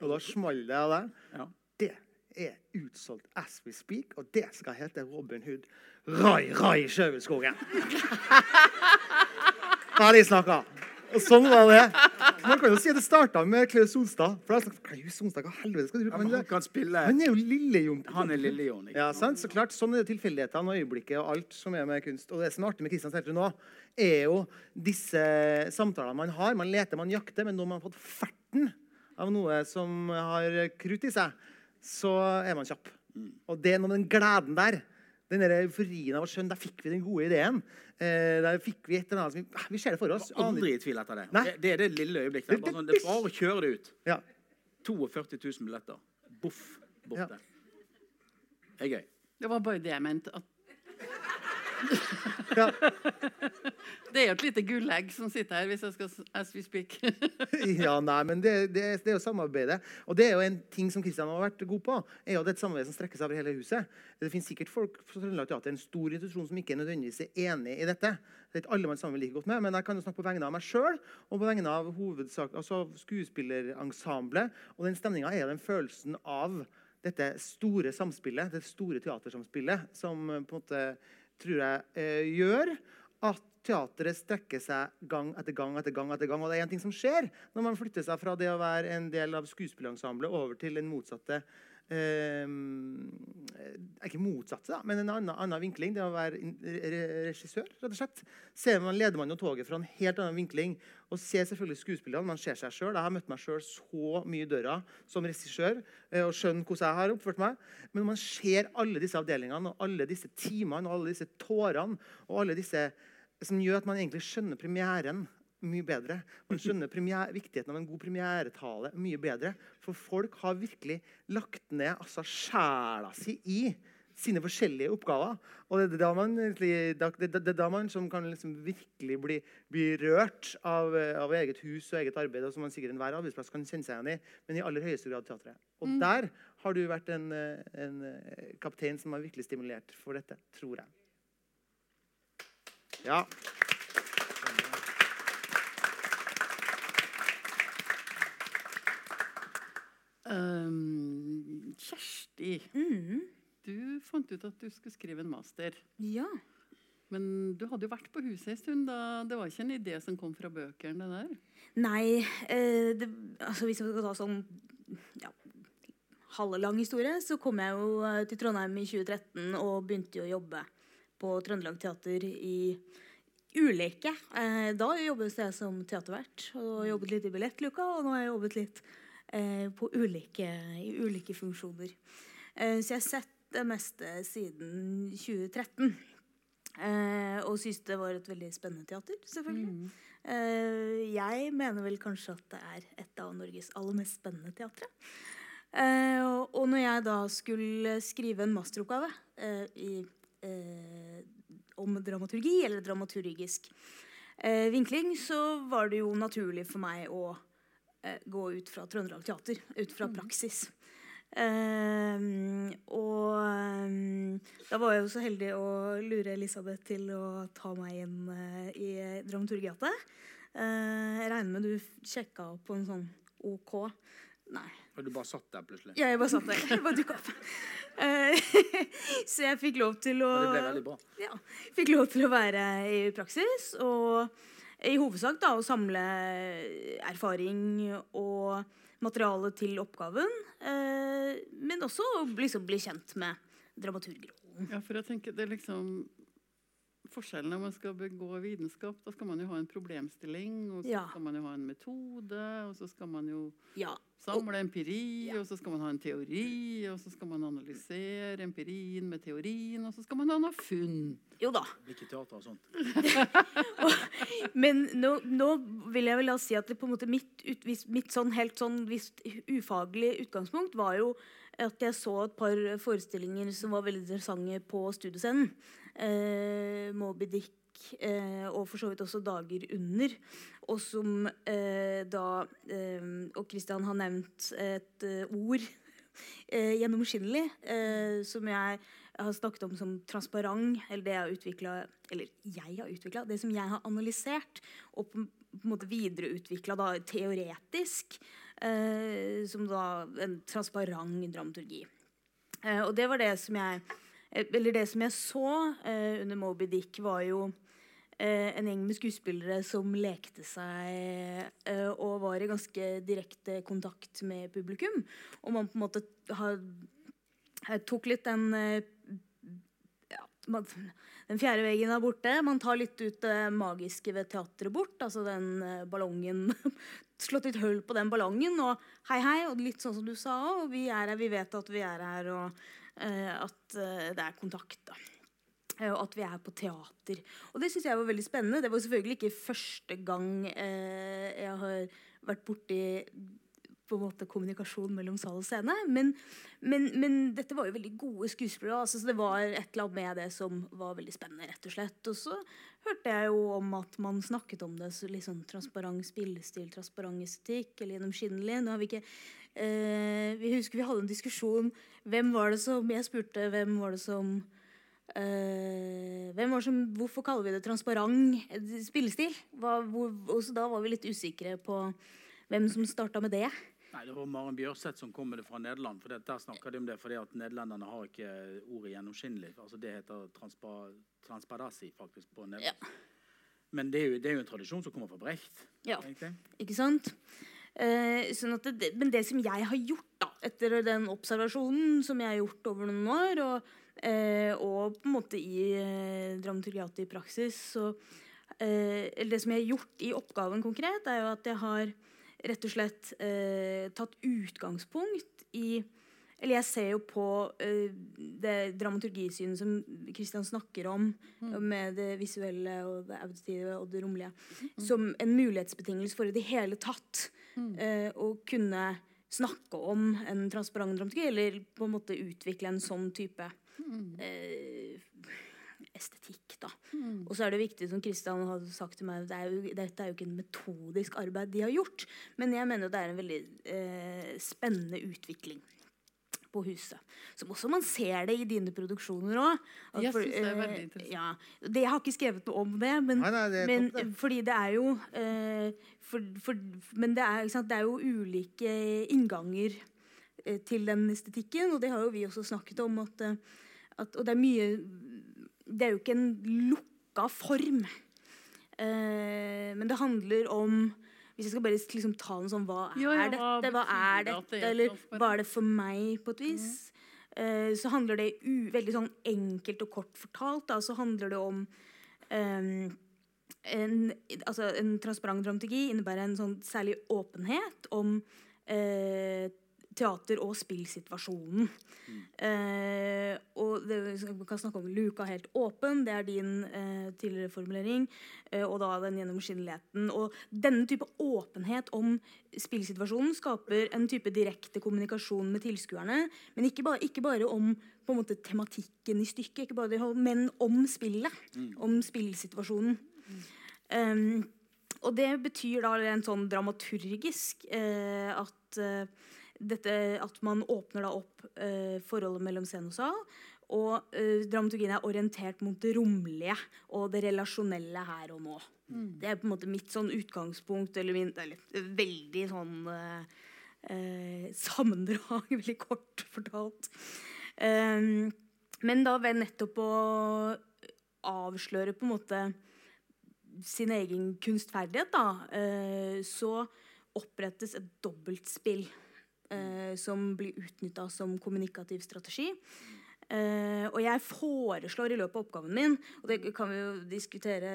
Og da smalt det av deg. Ja. Det er utsolgt as we speak, og det skal hete Robin Hood Rai Rai Sjøvelskogen. Ferdig snakka. Og sånn var det. Man kan jo si at det starta med Klaus Solstad. For jeg snakket, Klaus Solstad, hva helvete skal du Ja, men han kan spille Han er jo Lille-Jon. Han er Lille-Jon. ikke Ja, sant? Så klart, Sånn er det tilfeldighetene og øyeblikket og alt som er med kunst. Og det som er artig med Kristian Seltun nå, er jo disse samtalene man har. Man leter, man jakter, men når man har fått ferten av noe som har krutt i seg, så er man kjapp. Og det er noe med den gleden der. Den der euforien av å skjønne Der fikk vi den gode ideen. Eh, der fikk Vi et eller annet som vi, ah, vi ser det for oss. Jeg var Aldri i tvil etter det. Nei. Det, det er det lille øyeblikket. Det bare, sånn, det er bare å kjøre det ut. Ja. 42 000 billetter. Boff. Borte. Ja. Det er gøy. Det var bare det jeg mente. At Ja. det er jo et lite gullegg som sitter her, hvis jeg skal as we speak. ja, nei, men det, det, det er jo samarbeidet. Og det er jo en ting som Kristian har vært god på. er jo det et samarbeid som strekker seg over hele huset. Det finnes sikkert folk fra Trøndelag Teater, en stor institusjon som ikke nødvendigvis er enig i dette. Det er ikke alle man sammen like godt med, men jeg kan jo snakke på vegne av meg sjøl og på vegne av hovedsak, altså skuespillerensemblet. Og den stemninga er den følelsen av dette store samspillet, det store teatersamspillet, som eh, på en måte tror jeg eh, gjør at teatret strekker seg gang etter gang etter gang. etter gang, Og det er en ting som skjer når man flytter seg fra det å være en del av skuespillerensemblet over til den motsatte eh, Ikke motsatte, da, men en annen, annen vinkling. Det å være regissør, rett og slett. Ser man, leder man jo toget fra en helt annen vinkling og ser selvfølgelig skuespillerne. Man ser seg sjøl. Jeg har møtt meg sjøl så mye i døra som regissør eh, og skjønner hvordan jeg har oppført meg. Men man ser alle disse avdelingene og alle disse timene og alle disse tårene og alle disse som gjør at man egentlig skjønner premieren mye bedre. Man skjønner viktigheten av en god premieretale mye bedre. For folk har virkelig lagt ned altså, sjela si i sine forskjellige oppgaver. Og det er da man, det, er da man som kan liksom virkelig bli, bli rørt av, av eget hus og eget arbeid, og som man sikkert enhver arbeidsplass kan kjenne seg igjen i, men i aller høyeste grad teatret. Og der har du vært en, en eh, kaptein som har virkelig stimulert for dette, tror jeg. Ja. Um, Kjersti, mm. du fant ut at du skulle skrive en master. Ja. Men du hadde jo vært på huset en stund. da Det var ikke en idé som kom fra bøkene? det der. Nei, eh, det, altså hvis vi skal ta sånn ja, halvlang historie, så kom jeg jo eh, til Trondheim i 2013 og begynte jo å jobbe på Trøndelag Teater i ulike. Eh, da jobbet jeg som teatervert og jobbet litt i Billettluka, og nå har jeg jobbet litt ulike, i ulike funksjoner. Eh, så jeg har sett det meste siden 2013. Eh, og syns det var et veldig spennende teater, selvfølgelig. Eh, jeg mener vel kanskje at det er et av Norges aller mest spennende teatre. Eh, og, og når jeg da skulle skrive en masteroppgave eh, i, eh, om dramaturgi, eller dramaturgisk eh, vinkling, så var det jo naturlig for meg å eh, gå ut fra Trøndelag Teater, ut fra praksis. Eh, og um, da var jeg jo så heldig å lure Elisabeth til å ta meg inn uh, i Dramaturgiate. Uh, jeg regner med du sjekka opp på en sånn OK. Nei. Og du bare satt der plutselig. Ja, jeg bare satt der. Jeg bare dukka opp. Eh, så jeg fikk lov til å Og det ble veldig bra. ja, fikk lov til å være i praksis. Og i hovedsak da å samle erfaring og materiale til oppgaven. Eh, men også liksom bli kjent med dramaturgrollen. Ja, for jeg tenker det er liksom Forskjellen når man skal begå vitenskap, da skal man jo ha en problemstilling, og så Ja. skal man jo ha en metode, og så skal man jo Ja. Samle empiri, Ja. og så skal man ha en teori, og så skal man analysere empirien med teorien, og så skal man ha noe funn. Jo da. Blir ikke teater og sånt. Men nå, nå vil jeg vel da si at det på en måte mitt, ut, mitt sånn helt sånn visst ufaglig utgangspunkt var jo at jeg så et par forestillinger som var veldig interessante på studiescenen. Eh, Moby Dick eh, og for så vidt også Dager under. Og som eh, da eh, Og Christian har nevnt et ord eh, gjennomskinnelig som jeg har snakket om som transparent, eller det jeg har utvikla Eller jeg har utvikla, det som jeg har analysert og på, en måte videreutvikla teoretisk, som da en transparent dramaturgi. Og det var det som jeg Eller det som jeg så eh, under Moby Dick, var jo eh, en gjeng med skuespillere som lekte seg eh, og var i ganske direkte kontakt med publikum. Og man på en måte har, tok litt den eh, ja, man, Den fjerde veggen er borte. Man tar litt ut det magiske ved teatret bort. Altså den eh, ballongen Slått litt hull på den ballongen. Og hei, hei. Og litt sånn som du sa òg. Vi er her, vi vet at vi er her, og eh, at eh, det er kontakt. da. Eh, Og at vi er på teater. Og det syns jeg var veldig spennende. Det var selvfølgelig ikke første gang eh, jeg har vært borti på en måte kommunikasjon mellom sal og scene. Men, men, men dette var jo veldig gode skuespillere. Altså, så det var et eller annet med det som var veldig spennende. rett Og slett. Og så hørte jeg jo om at man snakket om det litt sånn transparent spillestil, transparent estetikk eller gjennomskinnelig. Nå har vi ikke eh, Vi husker vi hadde en diskusjon. Hvem var det som Jeg spurte hvem var det som Uh, hvem var som, Hvorfor kaller vi det transparent eh, spillestil? Hva, hvor, da var vi litt usikre på hvem som starta med det. Nei, Det var Maren Bjørseth som kom med det fra Nederland. for det, Der snakker de om det fordi at nederlenderne har ikke ordet gjennomskinnelig. altså Det heter transpa, transparasi faktisk på nederlandsk. Men det er, jo, det er jo en tradisjon som kommer fra Brecht. Ja. egentlig. Ikke sant? Eh, sånn at det, men det som jeg har gjort da, etter den observasjonen som jeg har gjort over noen år, og, eh, og på en måte i eh, dramaturgiatet i praksis så, eh, eller Det som jeg har gjort i oppgaven konkret, er jo at jeg har rett og slett eh, tatt utgangspunkt i eller jeg ser jo på uh, det dramaturgisynet som Kristian snakker om, med det visuelle og det auditive og det romlige, som en mulighetsbetingelse for i det hele tatt eh, å kunne snakke om en transparent dramaturgi, eller på en måte utvikle en sånn type eh, estetikk, da. Og så er det viktig, som Kristian har sagt til meg, det er jo, dette er jo ikke en metodisk arbeid de har gjort, men jeg mener det er en veldig eh, spennende utvikling på huset. Som også man ser det i dine produksjoner òg. Jeg synes det er veldig interessant. Ja, det, jeg har ikke skrevet noe om det, men, Nei, nei, det men det. fordi det er jo eh, for, for, Men det er, ikke sant, det er jo ulike innganger eh, til den estetikken, og det har jo vi også snakket om. At, eh, at, og det er mye Det er jo ikke en lukka form. Eh, men det handler om Hvis jeg skal bare liksom ta noe sånn Hva Ja, ja, er hva dette? Hva er dette? det er Eller hva er det for meg, på et vis? Eh, så handler det u veldig sånn enkelt og kort fortalt. Da, så handler det om um, en, altså en transparent dramaturgi innebærer en sånn særlig åpenhet om eh, teater- og spillsituasjonen. Eh, og det, vi kan snakke om luka helt åpen, det er din eh, tidligere formulering. Eh, og da den gjennomskinneligheten. Og denne type åpenhet om spillsituasjonen skaper en type direkte kommunikasjon med tilskuerne. Men ikke bare, ikke bare om på en måte, tematikken i stykket, ikke bare men om spillet. Om spillsituasjonen. Um, og det betyr da en sånn dramaturgisk eh, at eh, dette, at man åpner da opp eh, forholdet mellom scene og sal. Og eh, dramaturgien er orientert mot det romlige og det relasjonelle her og nå. Det er på en måte mitt sånn utgangspunkt, eller min eller, veldig sånn eh, eh, sammendrag, veldig kort fortalt. Um, men da ved nettopp å avsløre på en måte sin egen kunstferdighet, da, eh, så opprettes et dobbeltspill eh, som blir utnytta som kommunikativ strategi. Eh, og jeg foreslår i løpet av oppgaven min og det kan vi jo diskutere,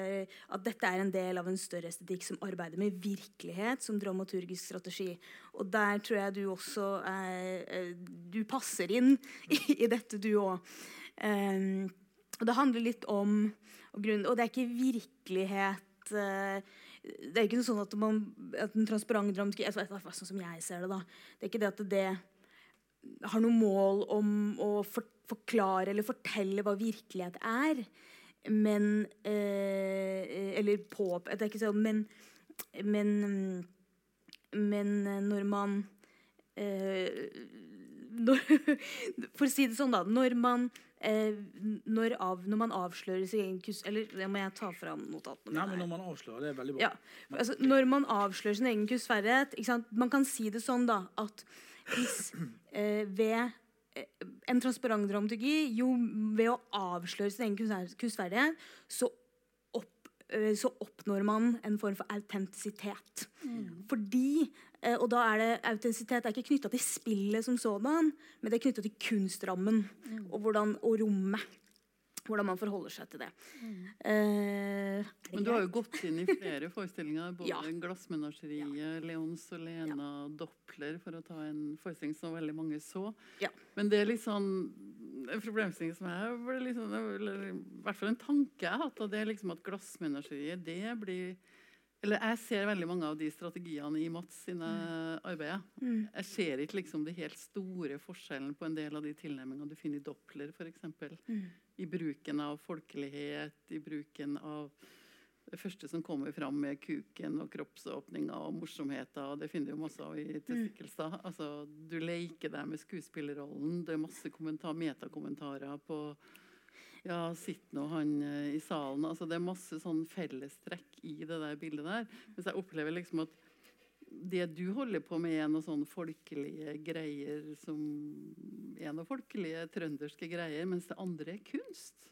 at dette er en del av en større estetikk som arbeider med virkelighet som dramaturgisk strategi. Og der tror jeg du også er, eh, Du passer inn i, i dette, du òg. Um, og det handler litt om Og, grunn, og det er ikke virkelighet uh, det er ikke sånn at, man, at en transparent dramaturgi Sånn som jeg ser det, da. Det er ikke det at det har noe mål om å for, forklare eller fortelle hva virkelighet er. Men eh, Eller på Det er ikke sånn, men, men, men når man eh, når, For å si det sånn, da. Når man Eh, når, av, når, man avslører sin egen kus... Eller det må jeg ta fram notatene mine. Nei, men når man avslører, det er veldig bra. Ja, altså, når man avslører sin egen kusverdighet Man kan si det sånn da at hvis eh, ved eh, en transparent dramaturgi jo ved å avsløre sin egen kunstverdighet, så, så, oppnår man en form for autentisitet. Mm. Fordi Eh, og da er det Autentisitet er ikke knytta til spillet som sådan, men det er knytta til kunstrammen mm. og, hvordan, og rommet. Hvordan man forholder seg til det. Mm. Eh, men du har jo gått inn i flere forestillinger. Både ja. 'Glassmenageriet', ja. og Lena, ja. 'Doppler', for å ta en forestilling som veldig mange så. Ja. Men det er litt sånn en problemstilling som jeg ble liksom, eller, I hvert fall en tanke jeg har hatt, og det er liksom at 'Glassmenageriet' det blir eller jeg ser veldig mange av de strategiene i Mats sine mm. arbeider. Mm. Jeg ser ikke liksom de helt store forskjellen på en del av de tilnærmingene du finner i Doppler f.eks. Mm. I bruken av folkelighet, i bruken av det første som kommer fram med kuken og kroppsåpninga og morsomheter. Det finner du masse av i mm. Testikkelstad. Altså, du leker deg med skuespillerrollen. Det er masse metakommentarer på ja, sitt nå han eh, i salen. Altså, det er masse sånn fellestrekk i det der bildet der. Mens jeg opplever liksom at det du holder på med, er noen sånne folkelige greier som er noen folkelige trønderske greier, mens det andre er kunst.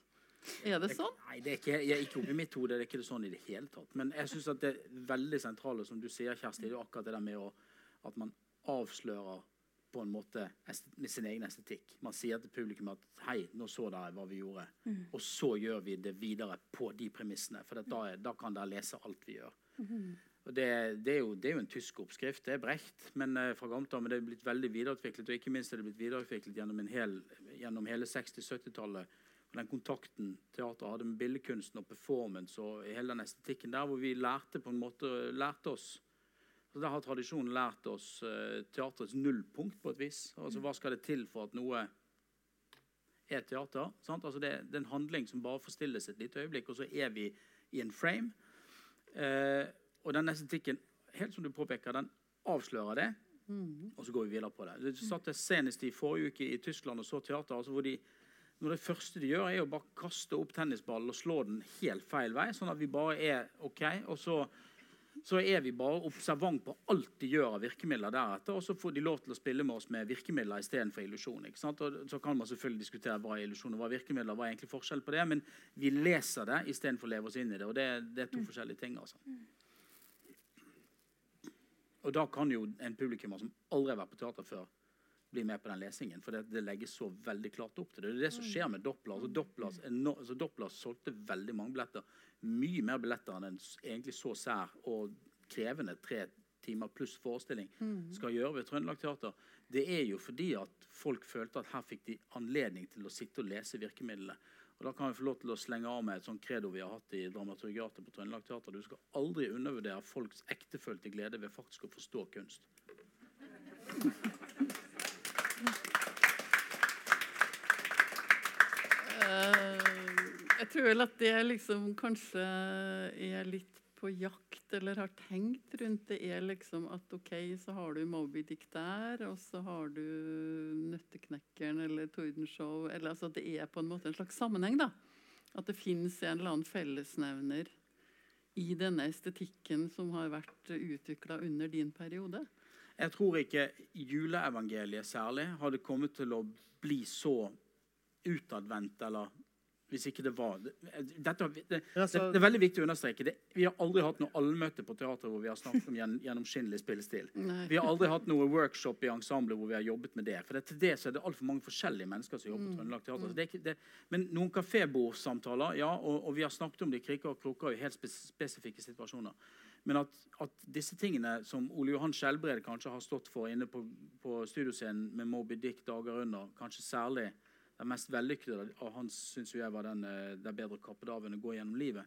Er det sånn? Nei, det er ikke, jeg, ikke i mitt hode det er ikke sånn i det hele tatt. Men jeg syns det veldig sentrale, som du sier, Kjersti, det er akkurat det der med å, at man avslører på en måte med sin egen estetikk. Man sier til publikum at 'hei, nå så dere hva vi gjorde', mm. og så gjør vi det videre på de premissene. For da, da, kan dere lese alt vi gjør. Mm. Det, det, er jo, det, er jo, en tysk oppskrift. Det er Brecht men, uh, fra gammelt av, men det er blitt veldig videreutviklet. Og ikke minst er det blitt videreutviklet gjennom, hel, gjennom hele 60-70-tallet. Den kontakten teateret hadde med billedkunsten og performance og hele den estetikken der, hvor vi lærte på en måte, lærte oss så Der har tradisjonen lært oss uh, teaterets nullpunkt på et vis. Altså Hva skal det til for at noe er teater? Altså, det, det, er en handling som bare forstilles et lite øyeblikk, og så er vi i en frame. Uh, og den estetikken, helt som du påpeker, den avslører det. Mm. Og så går vi videre på det. Jeg satt senest i forrige uke i Tyskland og så teater. altså hvor de når Det første de gjør, er å bare kaste opp tennisballen og slå den helt feil vei. Sånn at vi bare er OK. Og så så er vi bare observant på alt de gjør av virkemidler deretter. Og så får de lov til å spille med oss med virkemidler istedenfor illusjon. Så kan man selvfølgelig diskutere hva er illusjon og hva er virkemidler. Hva er egentlig forskjell på det? Men vi leser det istedenfor å leve oss inn i det. Og det, det er to mm. forskjellige ting. altså. Og da kan jo en publikummer som aldri har vært på teater før, bli med på den lesingen. For det, det, legges så veldig klart opp til det. Det er det som skjer med Doppler. Altså, Doppler, altså, Doppler solgte veldig mange billetter mye mer billetter enn en egentlig så sær og krevende tre timer pluss forestilling mm. skal gjøre ved Trøndelag Teater, det er jo fordi at folk følte at her fikk de anledning til å sitte og lese virkemidlene. Og Da kan vi få lov til å slenge av med et sånt credo vi har hatt i Dramaturgiatet på Trøndelag Teater. Du skal aldri undervurdere folks ektefølte glede ved faktisk å forstå kunst. Jeg tror vel at det liksom kanskje er litt på jakt, eller har tenkt rundt det, er liksom at OK, så har du Moby Dick der, og så har du Nøtteknekkeren eller Tordenshow eller altså Det er på en måte en slags sammenheng, da. At det fins en eller annen fellesnevner i denne estetikken som har vært utvikla under din periode? Jeg tror ikke juleevangeliet særlig hadde kommet til å bli så utadvendt eller hvis ikke det var det, dette, det, det, altså- det er veldig viktig å understreke. Det, vi har aldri hatt noe allmøte på teater hvor vi har snakket om gjen, gjennomskinnelig spillestil. Nei. Vi har aldri hatt noe workshop i ensemblet hvor vi har jobbet med det. For det, til det så er det altfor mange forskjellige mennesker som jobber på Trøndelag Teater. Så det, er ikke- det, men noen kafébordsamtaler, ja, og, og vi har snakket om det i kriker og kroker i helt spes spesifikke situasjoner. Men at, at disse tingene som Ole Johan Skjelbred kanskje har stått for inne på, på studioscenen med Moby Dick dager under, kanskje særlig den mest vellykkede av hans syns jeg var den eh, 'Det bedre å av enn å gå gjennom livet'.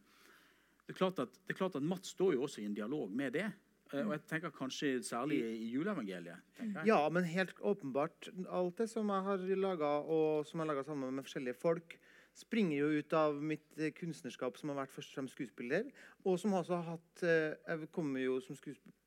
Det er at, det er klart at Mats står jo også i en dialog med det. Eh, Og jeg tenker kanskje særlig i, juleevangeliet. Ja, men helt åpenbart. Alt det som jeg har laga, og som jeg har laga sammen med forskjellige folk, springer jo ut av mitt eh, kunstnerskap, som har vært først og fremst skuespiller. Og som også har hatt Jeg kommer jo som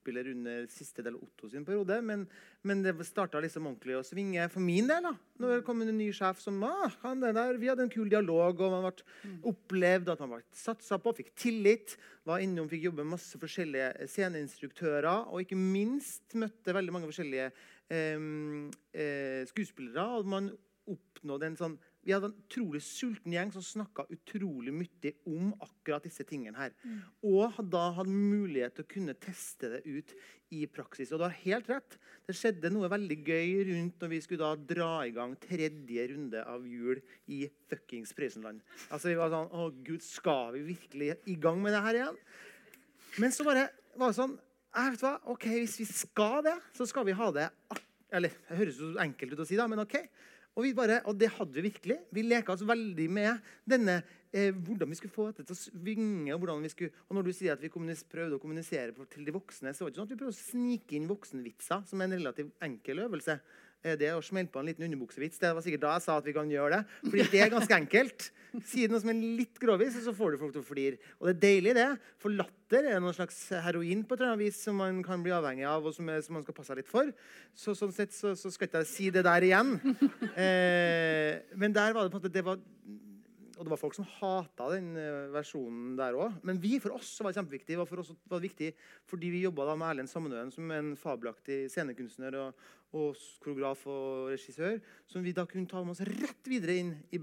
skuespiller under siste del av Otto sin periode, men, men det starta liksom ordentlig å svinge for min del. da. Når det kom en ny sjef som ah, han der, Vi hadde en kul dialog, og man ble opplevd at man ble satsa på, fikk tillit. Var innom, fikk jobbe med masse forskjellige sceneinstruktører, og ikke minst møtte veldig mange forskjellige eh, eh, skuespillere. og man oppnådde en sånn vi hadde en utrolig sulten gjeng som snakka utrolig mye om akkurat disse tingene her. Og da hadde mulighet til å kunne teste det ut i praksis. Og du har helt rett. Det skjedde noe veldig gøy rundt når vi skulle da dra i gang tredje runde av jul i fuckings Prøysenland. Altså, vi var sånn Å, gud, skal vi virkelig i gang med det her igjen? Men så bare var det sånn jeg vet hva, ok, Hvis vi skal det, så skal vi ha det Eller det høres jo enkelt ut å si, da, men OK. Og, bare, og det hadde vi virkelig. Vi leka oss veldig med denne eh, hvordan vi skulle få dette til å svinge. Og skulle, og når du sier at vi prøvde å kommunisere til de voksne, så var det ikke sånn at vi prøvde å snike inn voksenvitser, som er en relativt enkel øvelse. Eh, Det å smelte på en liten underbuksevits, det var sikkert da jeg sa at vi kan gjøre det. Fordi det er ganske enkelt. Si noe som er litt grovis, og så får du folk til å flire. Og det er deilig, det. For latter er noen slags heroin på et eller annet vis som man kan bli avhengig av, og som, er, som man skal passe litt for. Så sånn sett så, så skal ikke si det der igjen. Eh, men der var det på en måte det var, Og det var folk som hata den eh, versjonen der òg. Men vi, for oss var det kjempeviktig. For oss var det viktig fordi vi jobba med Erlend Sammenøen, som er en fabelaktig scenekunstner og, og koreograf og regissør, som vi da kunne ta med oss rett videre inn i.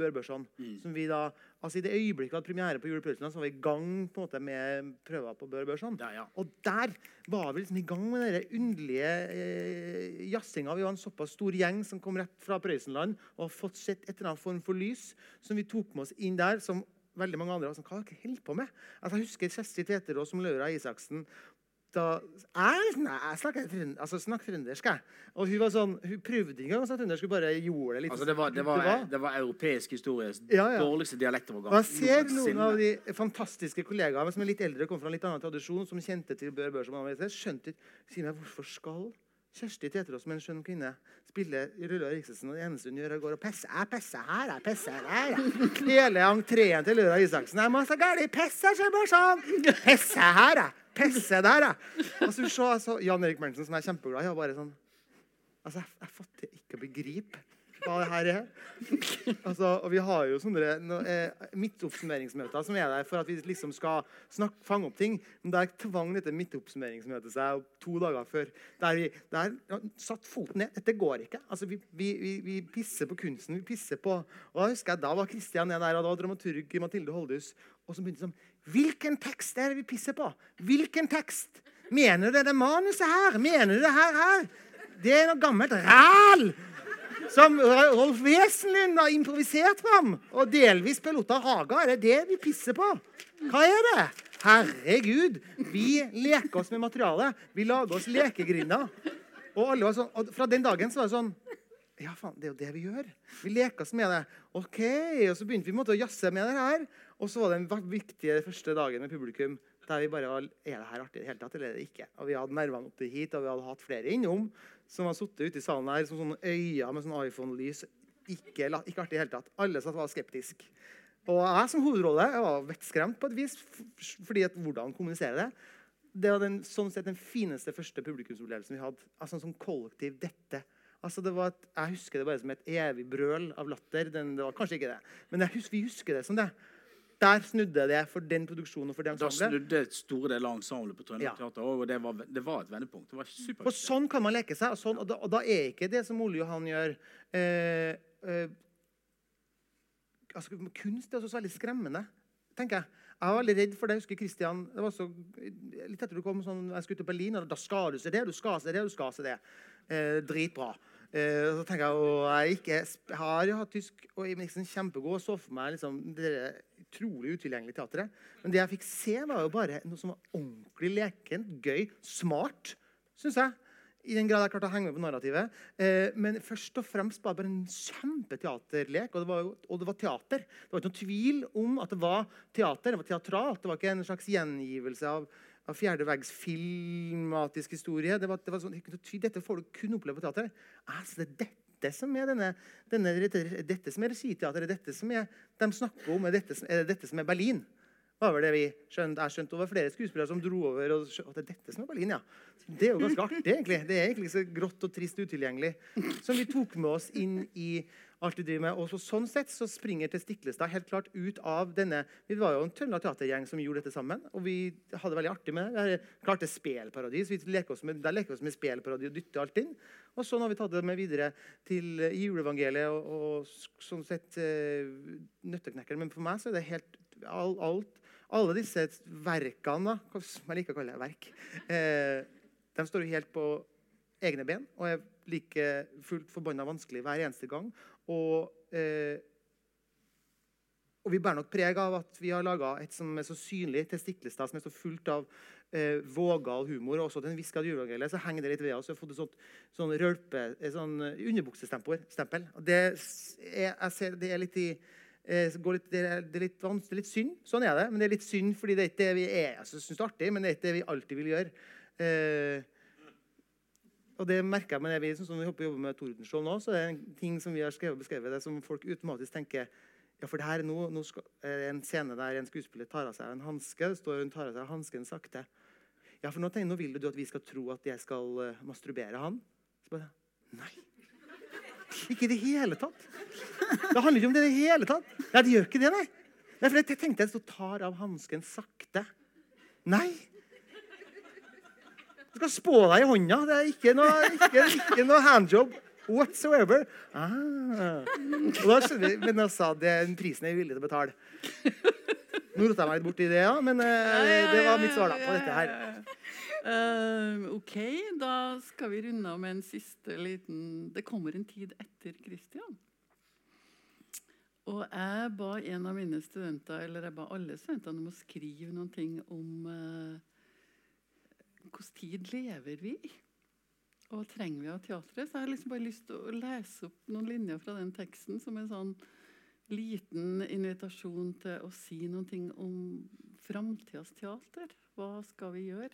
Som vi da, altså I det øyeblikket vi hadde premiere på Juleprøvelsen, så var vi i gang på en måte med prøver på Bør Børson. Der, ja. Og der var vi liksom i gang med den underlige eh, jazzinga. Vi var en såpass stor gjeng som kom rett fra Prøysenland og har fått sett et eller annet form for lys som vi tok med oss inn der. som veldig mange andre var sånn, Hva har dere holdt på med? Altså, jeg husker Kjersti Teterås som Laura Isaksen. Da, jeg, nei, jeg snakker altså, snakk trøndersk, jeg. Og hun var sånn, hun prøvde ikke engang å snakke trøndersk, hun bare gjorde det litt. Altså, det, var, det, var, det var europeisk histories Ja, ja. dårligste dialektovergang. Og jeg ser noen av de fantastiske kollegaene som er litt eldre, kom fra en litt annen tradisjon, som kjente til Bør Børs. som han skjønte ikke sier meg, Hvorfor skal Kjersti Teterås som er en skjønn kvinne, spiller Rulla Isaksen, og det eneste hun gjør, er å gå og pisse? Jeg pisser her, jeg pisser der. Hele entreen til Rulla Isaksen. Må så galt pisse, så bare sånn. Pisser her, jeg. Pisser der, jeg. Og så så jeg Jan Erik Berntsen, som jeg er kjempeglad i, bare sånn Altså, jeg, jeg fatter ikke å begripe hva det her er. Altså, og vi har jo sånne no, eh, midtoppsummeringsmøter som er der for at vi liksom skal snakke, fange opp ting. Men der tvang dette midtoppsummeringsmøtet seg opp to dager før. Der vi der ja, satt foten ned. Dette går ikke. Altså, vi, vi, vi, vi pisser på kunsten. vi pisser på, og Da husker jeg, da var Kristian der, og da var dramaturg Mathilde Holdhus. Og så begynte sånn Hvilken tekst er det vi pisser på? Hvilken tekst? Mener du det manuset her? Mener du det her? her? Det er noe gammelt ræl! Som Rolf Wesenlund har improvisert fram. Og delvis Pelota Haga. Er det det vi pisser på? Hva er det? Herregud. Vi leker oss med materialet. Vi lager oss lekegrinder. Og, sånn, og fra den dagen så var det sånn Ja, faen, det er jo det vi gjør. Vi leker oss med det. OK. Og så begynte vi måte å jazze med det her. Og så var det den viktige første dagen med publikum der vi bare var Er det her artig i det hele tatt, eller er det ikke? Og vi hadde nervene opp hit, og vi hadde hatt flere innom som var sittet ute i salen her som sånne øyne med sånn iPhone-lys. Ikke, ikke artig i det hele tatt. Alle satt var skeptiske. Og jeg som hovedrolle jeg var vettskremt på et vis. fordi at hvordan kommunisere det? Det var den, sånn sett den fineste første publikumsopplevelsen vi hadde. Altså sånn kollektiv dette. Altså det var et, jeg husker det bare som et evig brøl av latter. Den, det var kanskje ikke det. Men jeg vi husker det som det. Der snudde det for den produksjonen og for det Da ensemblet. snudde store deler av ensemblet på Trøndelag Ja. Teater, og det var, det var et vendepunkt. Det var supert. Og sånn kan man leke seg. Og, sånn, og, da, og da er ikke det som Ole Johan gjør eh, eh, altså, Kunst er også så veldig skremmende. tenker Jeg Jeg var veldig redd for det. Jeg husker Christian, det var så, Litt etter du kom, sånn, jeg skulle til Berlin, og da skal du se det, du skal se det, du skal se det. Eh, dritbra. Eh, så tenker jeg, og jeg, ikke, jeg har jo hatt tysk og jeg liksom kjempegod og så for meg liksom, det utrolig utilgjengelige teatret. Men det jeg fikk se, var jo bare noe som var ordentlig lekent, gøy, smart, syns jeg. I den grad jeg klarte å henge med på narrativet. Eh, men først og fremst bare en kjempeteaterlek. Og og det var teater. Det var ikke noen tvil om at det var teater. Det var teatralt. Det var ikke en slags gjengivelse av, av fjerde veggs filmatisk historie. Det var, det var sånn, dette får du kun oppleve på teater. Altså, det er dette som er denne, denne, dette, som er regiteater. Er dette som er, de snakker om, er dette, er dette som er Berlin var vel det vi skjønte. Jeg skjønte var flere skuespillere som dro over. og skjønte, det er dette som er Berlin, ja. Det er jo ganske artig, egentlig. Det er egentlig så grått og trist utilgjengelig. Som vi tok med oss inn i alt vi driver med. Og så, sånn sett så springer til Stiklestad helt klart ut av denne Vi var jo en Trøndelag Teatergjeng som gjorde dette sammen. Og vi hadde det veldig artig med det. Vi klarte spelparadis. Vi leker oss med, med spelparodi og dytter alt inn. Og sånn har vi tatt det med videre til juleevangeliet og, og sånn sett eh, Nøtteknekkeren. Men for meg så er det helt alt, alt alle disse verkene, som jeg liker å kalle det verk, eh, de står jo helt på egne ben og er like fullt forbanna vanskelig hver eneste gang. Og, eh, og vi bærer nok preg av at vi har laga et som er så synlig testiklestad, som er så fullt av eh, vågal humor. Og også til en viss grad juleevangeliet så henger det litt ved oss. Vi har fått et sånt, sånn rølpe, sånn underbuksestempel. Det jeg ser, det er litt i Eh, litt, det, er, det, er litt, det, er, litt, synd. Sånn er det. Men det er litt synd fordi det er ikke det vi er. Jeg synes det er artig, men det er ikke det vi alltid vil gjøre. Eh, og det merker jeg med det vi, som vi jobber med Tordenskjold nå, så er det en ting som vi har skrevet og beskrevet det som folk automatisk tenker ja, for det her er nå, nå skal, en scene der en skuespiller tar av seg en hanske. Det står hun tar av seg hansken sakte. Ja, for nå, tenker, nå vil du at vi skal tro at jeg skal uh, masturbere han. Så bare, Nei. Ikke i det hele tatt. Det handler ikke om det i det hele tatt. Ja, det gjør ikke det, nei. nei for jeg tenkte jeg så tar av hansken sakte. Nei. Du skal spå deg i hånda. Det er ikke noe, ikke, ikke noe handjob whatsoever. Ah. Og da skjønner vi, Men altså, det er prisen jeg er villig til å betale. Nå rota jeg meg litt i det, ja, men uh, det var mitt svar da, på dette her. Uh, OK, da skal vi runde av med en siste liten Det kommer en tid etter Kristian. Og jeg ba en av mine studenter, eller jeg ba alle studentene om å skrive noen ting om uh, hvilken tid lever vi i? Og trenger vi av teatret? Så jeg har liksom bare lyst til å lese opp noen linjer fra den teksten som en sånn liten invitasjon til å si noen ting om framtidas teater. Hva skal vi gjøre?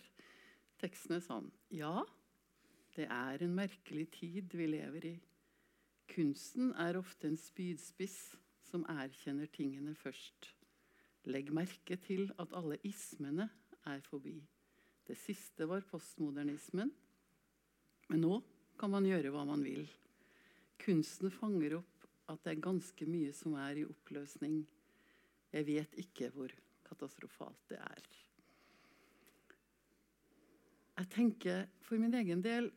Teksten er sånn Ja, det er en merkelig tid vi lever i. Kunsten er ofte en spydspiss som erkjenner tingene først. Legg merke til at alle ismene er forbi. Det siste var postmodernismen. Men nå kan man gjøre hva man vil. Kunsten fanger opp at det er ganske mye som er i oppløsning. Jeg vet ikke hvor katastrofalt det er. Jeg tenker for min egen del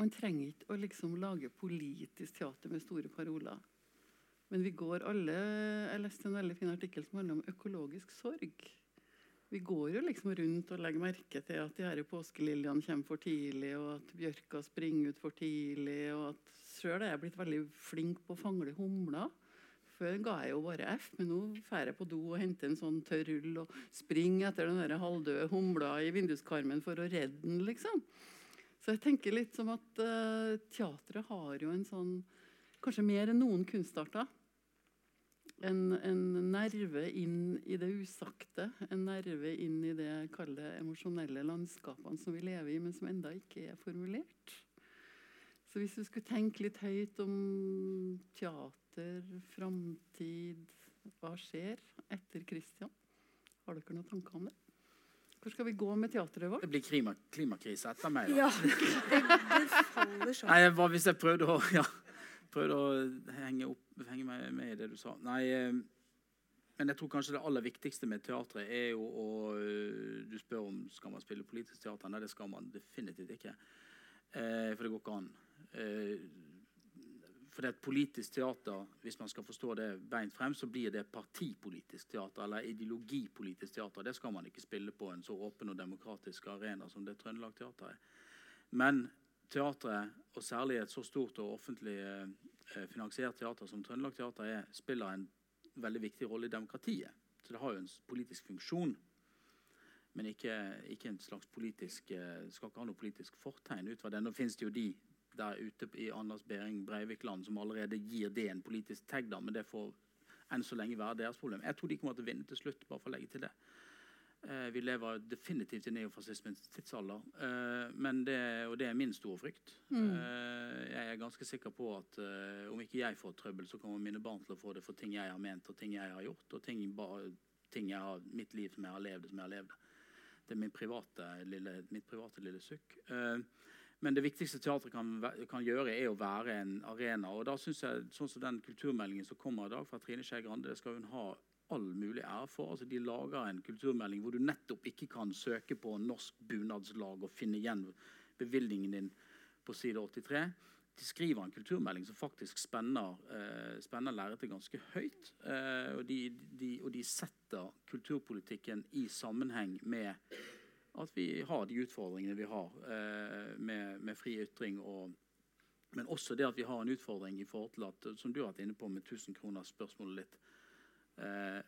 man trenger ikke å liksom lage politisk teater med store paroler. Men vi går alle Jeg leste en veldig fin artikkel som handler om økologisk sorg. Vi går jo liksom rundt og legger merke til at de her påskeliljene kommer for tidlig, og at bjørka springer ut for tidlig, og at sjøl er jeg blitt veldig flink på å fangle humler. Før ga jeg jo bare F, men nå drar jeg på do og henter en sånn tørr rull og springer etter den der halvdøde humla i vinduskarmen for å redde den, liksom. Så jeg tenker litt som at uh, teatret har jo en sånn Kanskje mer enn noen kunstarter en, en, nerve inn i det usagte. En nerve inn i det jeg kaller emosjonelle landskapene som vi lever i, men som enda ikke er formulert. Så hvis du skulle tenke litt høyt om teater, framtid Hva skjer etter Kristian? Har dere noen tanker om det? Hvor skal vi gå med teatret vårt? Det blir klima, klimakrise etter meg. Da. Ja, det, det faller sånn. Nei, hva hvis jeg prøvde å ja, prøvde å henge, opp, henge meg med i det du sa. Nei, eh, men jeg tror kanskje det aller viktigste med teatret er jo å eh, Du spør om skal man spille politisk teater. Nei, det skal man definitivt ikke. Eh, for det går ikke an. for det er et politisk teater, hvis man skal forstå det beint frem, så blir det partipolitisk teater eller ideologipolitisk teater. Det skal man ikke spille på en så åpen og demokratisk arena som det Trøndelag Teater er. Men teatret, og særlig et så stort og offentlig eh, finansiert teater som Trøndelag Teater er, spiller en veldig viktig rolle i demokratiet. Så det har jo en politisk funksjon. Men ikke, ikke en slags politisk, eh, skal ikke ha noe politisk fortegn ut fra det. Nå finnes det jo de der ute i Anders Behring Breivik-land som allerede gir det en politisk tag, da, men det får enn så lenge være deres problem. Jeg tror de kommer til å vinne til slutt. bare for å legge til det. Eh, vi lever definitivt i neofascismens tidsalder, eh, men det, og det er min store frykt. Mm. Eh, jeg er ganske sikker på at om ikke jeg får trøbbel, så kommer mine barn til å få det for ting jeg har ment og ting jeg har gjort, og ting, ting jeg har, mitt liv som jeg har levd, som jeg har levd. Det er min private, lille, mitt private lille sukk. Eh, men det viktigste teatret kan, kan gjøre, er å være en arena. Og da synes jeg, sånn som den kulturmeldingen som kommer i dag fra Trine Skei Grande, det skal hun ha all mulig ære for. Altså, de lager en kulturmelding hvor du nettopp ikke kan søke på Norsk bunadslag og finne igjen bevilgningen din på side 83. De skriver en kulturmelding som faktisk spenner, eh, spenner lerretet ganske høyt. Eh, og, de, de, og de setter kulturpolitikken i sammenheng med at vi har de utfordringene vi har eh, med, med fri ytring. Og, men også det at vi har en utfordring i forhold til at, som du har vært inne på med 1000 kroner spørsmålet litt. Eh,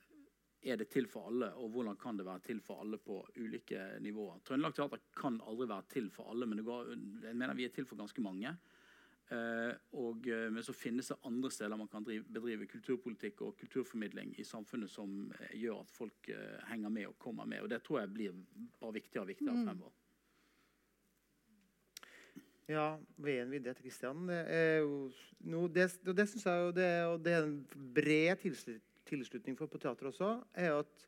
er det til for alle, og hvordan kan det være til for alle på ulike nivåer? Trøndelag Teater kan aldri være til for alle, men det går, jeg mener vi er til for ganske mange. Eh, og, eh, men så finnes det andre steder man kan drive, bedrive kulturpolitikk og kulturformidling i samfunnet som gjør at folk henger med og kommer med. Og det tror jeg blir bare viktigere og viktigere Mm. fremover. Ja, veien videre til Kristian det Det, det syns jeg jo det, og det er en bred tilslut, tilslutning for på teater også, er at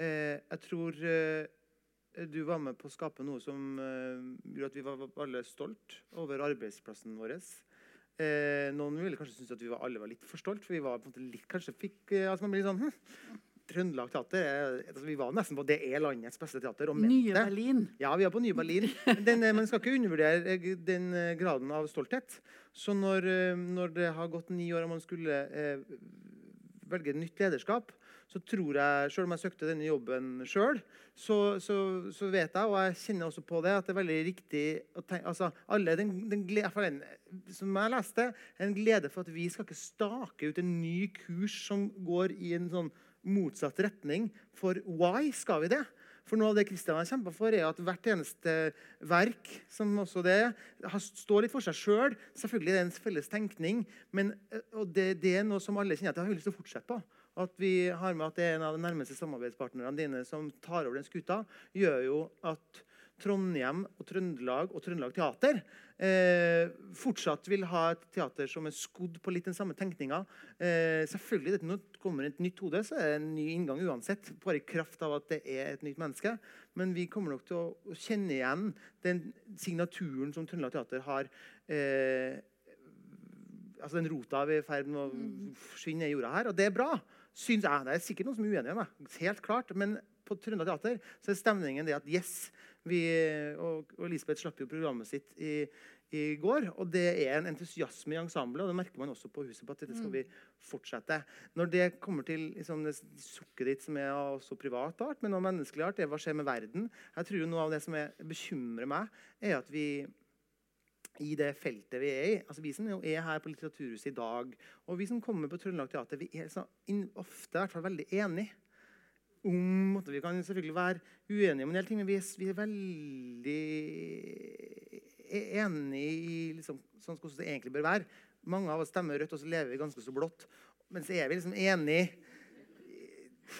eh, jeg tror eh, du var med på å skape noe som eh, gjorde at vi var var alle stolt over arbeidsplassen vår. Eh, noen ville kanskje synes at vi var, alle var litt for stolt, for vi var på en måte litt, kanskje fikk eh, altså man blir sånn hm, Trøndelag Teater er, altså Vi var nesten på det er landets beste teater. og Nye. Berlin. Ja, vi er på Nye Berlin. Den, man skal ikke undervurdere den graden av stolthet. Så når, når det har gått ni år og man skulle eh, velge et nytt lederskap, så tror jeg, selv om jeg søkte denne jobben sjøl, så, så, så vet jeg, og jeg kjenner også på det, at det er veldig riktig å tenke altså, alle, den, den, den, Som jeg leste, en glede for at vi skal ikke stake ut en ny kurs som går i en sånn motsatt retning. For why skal vi det? For noe av det Kristian har kjempa for, er at hvert eneste verk som også det står litt for seg sjøl. Selv. Selvfølgelig er det en felles tenkning, men eh, og det, det er noe som alle kjenner at jeg har lyst til å fortsette på. At vi har med at det er en av de nærmeste samarbeidspartnerne dine som tar over den skuta, gjør jo at Trondheim og Trøndelag og Trøndelag Teater eh, fortsatt vil ha et teater som er skodd på litt den samme tenkninga. Eh, selvfølgelig, det, Når det kommer et nytt hode, så er det en ny inngang uansett. Bare i kraft av at det er et nytt menneske. Men vi kommer nok til å, kjenne igjen den signaturen som Trøndelag Teater har. Eh, altså Den rota er i ferd med å forsvinne ned i jorda her, og det er bra. Syns jeg. Det er sikkert noen som er uenig med meg. Helt klart. Men på Trøndelag Teater så er stemningen det at yes vi, og, og Elisabeth slapp jo programmet sitt i, i går. Og det er en entusiasme i ensemblet, og det merker man også på huset. på at dette skal vi fortsette. Når det kommer til liksom, det sukket ditt, som er også privat art, men også menneskelig art, det er hva skjer med verden. Jeg tror jo Noe av det som er, bekymrer meg, er at vi i det feltet vi er i. Altså Vi som er her på Litteraturhuset i dag, og vi som kommer på Trøndelag Teater, vi er så in, ofte i hvert fall veldig enige om Vi kan selvfølgelig være uenige om en del ting, men vi er, vi er veldig e- enige i liksom, sånn hvordan det egentlig bør være. Mange av oss stemmer rødt, og så lever vi ganske så blått. Men så er vi liksom enige.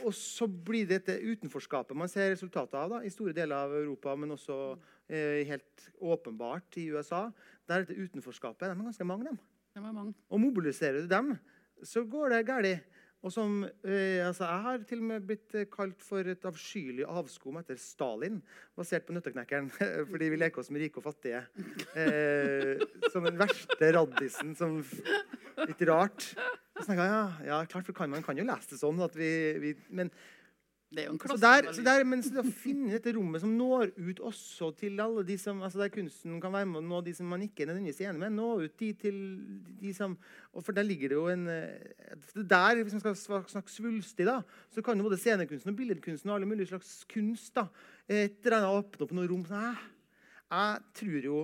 Og så blir det dette utenforskapet man ser resultatet av da, i store deler av Europa, men også eh, helt åpenbart i USA. Der dette utenforskapet de er ganske mange, dem. De er mange. Og mobiliserer du dem, så går det galt. Og som, eh, altså jeg har til og med blitt eh, kalt for et avskyelig avskum etter Stalin, basert på Nøtteknekkeren, fordi vi leker oss med rike og fattige. Eh, som den verste raddisen som Litt rart. Så jeg, ja, ja, klart, for Man kan jo lese det sånn. vi, vi men Det er jo en Så der, så der, men så å finne dette rommet som når ut også til alle de som altså Der kunsten kan være med å nå de som man ikke er nødvendigvis enig med. Nå ut de til de som og For der ligger det jo en eh, Der, Hvis man skal snakke svulstig, da, så kan jo både scenekunsten og billedkunsten og alle mulige slags kunst da, et eller annet åpne opp noen rom. sånn, Jeg tror jo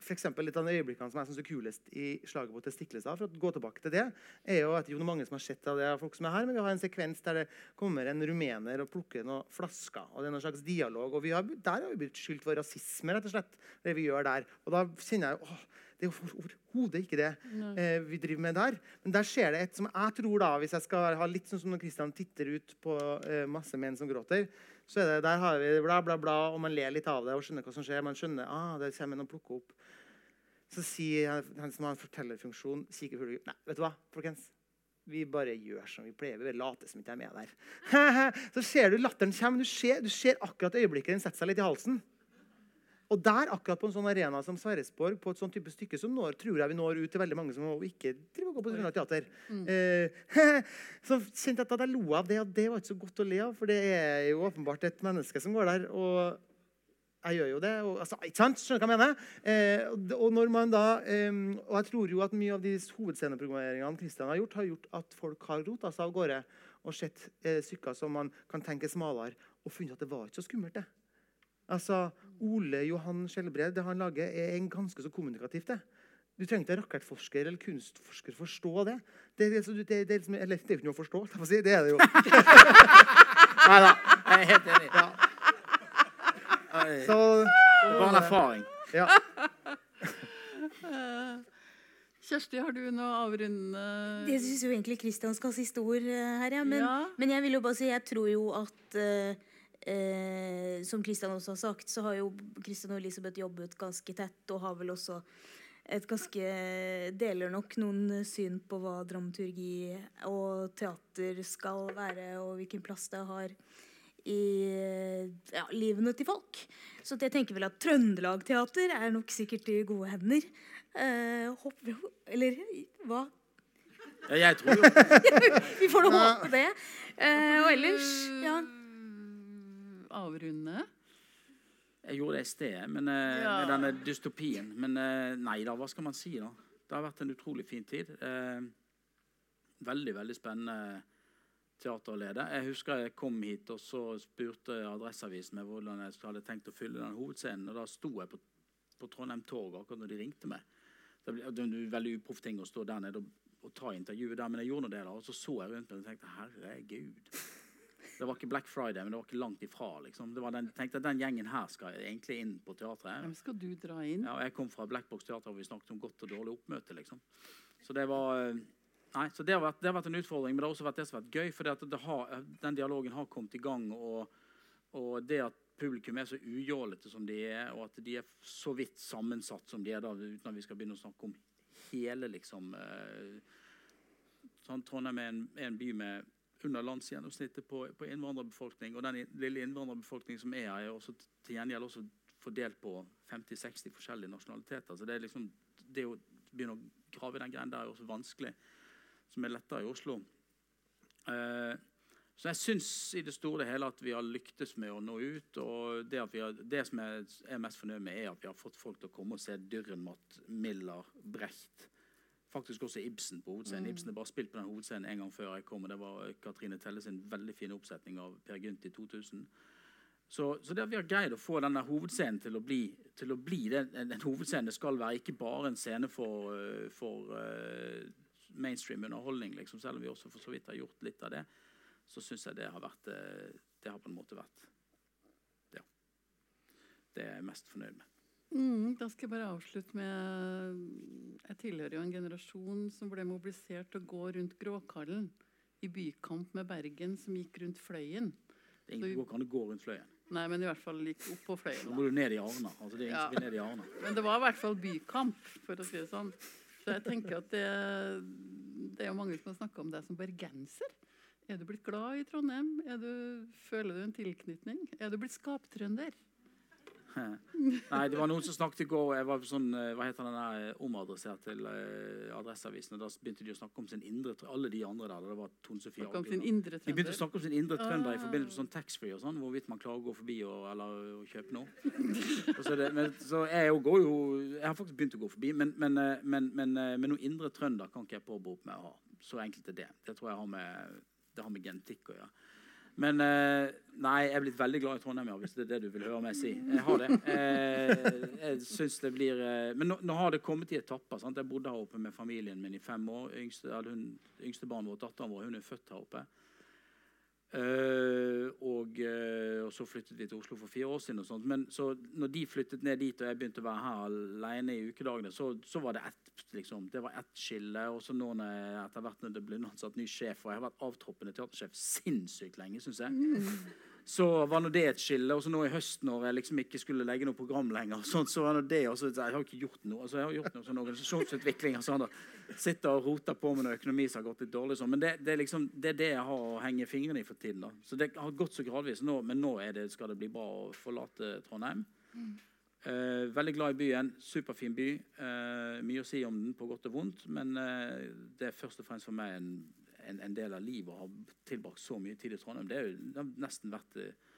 for litt av de øyeblikkene som jeg synes er kulest i slaget på Testiklestad, for å gå tilbake til det, er jo at det er jo mange som har sett av det av folk som er her, men vi har en sekvens der det kommer en rumener og plukker noen flasker, og det er noen slags dialog, og har, der har vi blitt skyldt for rasisme, rett og slett, det vi gjør der. Og da kjenner jeg, åh, det er jo overhodet ikke det eh, vi driver med der. Men der skjer det et som jeg tror da, hvis jeg skal ha litt sånn som når Kristian titter ut på eh, masse menn som gråter, så er det, der har vi bla, bla, bla, og man ler litt av det og skjønner hva som skjer. Man skjønner, ah, det kommer en og plukker opp. Så sier han, som har en fortellerfunksjon, kikker på Nei, vet du hva, folkens? Vi bare gjør som vi pleier. Vi bare later som ikke er med der. så ser du latteren kommer. Du ser, du ser akkurat øyeblikket den setter seg litt i halsen. Og der, akkurat på en sånn arena som Sverresborg, på et sånn type stykke, som når, tror jeg vi når ut til veldig mange som ikke driver og går på Trøndelag Teater. Eh, så kjente jeg at jeg lo av det, og det var ikke så godt å le av, for det er jo åpenbart et menneske som går der. og jeg gjør jo det. Og, altså, ikke sant? Skjønner du hva jeg mener? Eh, og og når man da, eh, og jeg tror jo at mye av de hovedsceneprogrammeringene Kristian har gjort, har gjort at folk har rota seg av gårde og sett eh, stykker som man kan tenke smalere, og funnet at det var ikke så skummelt. det. Altså, Ole Johan Skjelbred, det han lager, er en ganske så kommunikativt. det. Du trenger ikke rakettforsker eller kunstforsker for å forstå det. Det, det, det, det, det, er liksom- eller, det er jo ikke noe å forstå, jeg si. det er det jo. Nei da. Jeg er helt enig. Ja. Så, Det var en erfaring. ja. Kjersti, har du noe avrundende Jeg syns jo egentlig Kristian skal ha siste ord eh, her, ja. Men, Ja. men jeg vil jo bare si jeg tror jo at eh, eh, Som Kristian også har sagt, så har jo Kristian og Elisabeth jobbet ganske tett, og har vel også et ganske Deler nok noen syn på hva dramaturgi og teater skal være, og hvilken plass det har i ja, livene til folk. Så jeg tenker vel at Trøndelag Teater er nok sikkert i gode hender. Eh, håper vi jo Eller hva? Ja, jeg tror jo Vi får nå håpe det. Eh, og ellers ja. Avrunde? Jeg gjorde det i sted, men, eh, Ja. med denne dystopien. Men eh, nei da, hva skal man si, da? Det har vært en utrolig fin tid. Eh, veldig, veldig spennende teater å lede. Jeg husker jeg kom hit, og så spurte Adresseavisen meg hvordan jeg hadde tenkt å fylle den hovedscenen. Og da sto jeg på, på Trondheim Torg akkurat når de ringte meg. Det ble- det en veldig uproff ting å stå der nede og, og ta intervjuet der, men jeg gjorde nå det. da, Og så så jeg rundt meg og tenkte herregud. Det var ikke Black Friday, men det var ikke langt ifra. liksom. Det var den, tenkte at Den gjengen her skal egentlig inn på teatret. Hvem skal du dra inn? Ja, jeg kom fra Black Box Teater, hvor vi snakket om godt og dårlig oppmøte. liksom. Så det var... eh, Nei, så det har, vært, det har vært en utfordring, men det har også vært det som har vært gøy. For den dialogen har kommet i gang. Og, og det at publikum er så ujålete som de er, og at de er så vidt sammensatt som de er, da, uten at vi skal begynne å snakke om hele liksom eh, sånn, Trondheim er en, er en by med under landsgjennomsnittet på, på innvandrerbefolkning. Og den lille innvandrerbefolkningen som er her, er også til gjengjeld også fordelt på 50-60 forskjellige nasjonaliteter. Så det er liksom, det å begynne å grave i den greien der er også vanskelig, som er lettere i Oslo. Eh, så jeg syns i det store og hele at vi har lyktes med å nå ut. Og det, har, det som jeg er mest fornøyd med, er at vi har fått folk til å komme og se Dürrenmatt, Miller, Brecht. Faktisk også Ibsen på hovedscenen. Ibsen har bare spilt på den hovedscenen en gang før jeg kom. og Det var Katrine Telles sin veldig fine oppsetning av Per Gynt i 2000. Så, så det at vi har greid å få denne hovedscenen til å bli, til å bli det, den hovedscenen det skal være, ikke bare en scene for, eh, for uh, mainstream underholdning, liksom, selv om vi også for så vidt har gjort litt av det, så syns jeg det har vært eh, Det har på en måte vært Ja. Det er jeg mest fornøyd med. Mm, da skal jeg bare avslutte med Jeg tilhører jo en generasjon som ble mobilisert til å gå rundt Gråkallen i bykamp med Bergen, som gikk rundt Fløyen. Det er ingen kan gå rundt Fløyen. Nei, men i hvert fall gikk opp på Fløyen. Nå Da. må du ned i Arna. Altså, det er ingen Ja. som ned i Arna. Men det var i hvert fall bykamp, for å si det sånn. Så jeg tenker at det, det er jo mange som har snakka om deg som bergenser. Er du blitt glad i Trondheim? Er du, føler du en tilknytning? Er du blitt skaptrønder? Nei, det var noen som snakket i går jeg var sånn, eh, Hva heter den der eh, omadressert til uh, Adresseavisen? og Da begynte de å snakke om sin indre trø- Alle de andre der. Det var Tone Sofie Snakk om sin og- indre De begynte å snakke om sin indre trønder i Ah. forbindelse med sånn taxfree og sånn. Hvorvidt man klarer å gå forbi og, eller å kjøpe noe. Og så, det, men, så jeg jo går jo Jeg har faktisk begynt å gå forbi, men, men, eh, men, men, eh, men noen indre trønder kan ikke jeg påberope meg å ha. Så enkelt er det. Det tror jeg har med, det har med genetikk å gjøre. Men eh, nei, jeg er blitt veldig glad i Trondheim, hvis det er det du vil høre meg si. Jeg har det. Eh, jeg synes det blir eh, Men nå, nå har det kommet i etapper. sant? Jeg bodde her oppe med familien min i fem år. Yngste, hun, yngste barnet vårt, datteren vår, hun er født her oppe. Eh, og, eh, og så flyttet vi til Oslo for fire år siden. og sånt. Men så når de flyttet ned dit, og jeg begynte å være her alene i ukedagene, så, så var det ett liksom, det var ett skille. Og så nå etter hvert når det ble ansatt ny sjef, og jeg har vært avtroppende teatersjef sinnssykt lenge, syns jeg, så var nå det et skille. Og så nå i høst, når jeg liksom ikke skulle legge noe program lenger, sånt, så var nå det også, Jeg har ikke gjort noe. altså Jeg har gjort noe sånn organisasjonsutvikling. og Sitter og roter på med noe økonomi som har gått litt dårlig. Sånn. Men det, det, er liksom, det er det jeg har å henge fingrene i for tiden. da. Så det har gått så gradvis nå, men nå det, skal det bli bra å forlate Trondheim. Eh, veldig glad i byen. Superfin by. Eh, mye å si om den på godt og vondt, men eh, det er først og fremst for meg en, en, en del av livet å ha tilbrakt så mye tid i Trondheim. Det, er jo, det har nesten vært eh,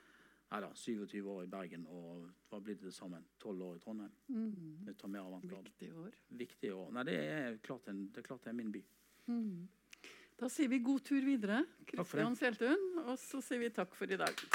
da, 27 år i Bergen og hva blir det til sammen? 12 år i Trondheim. Mm. Det tar mer avantgarde. Viktig år. Viktige år. Nei, det er klart, en, det er klart det er min by. Mm. Da sier vi god tur videre. Kristian Seltun, og så sier vi takk for i dag.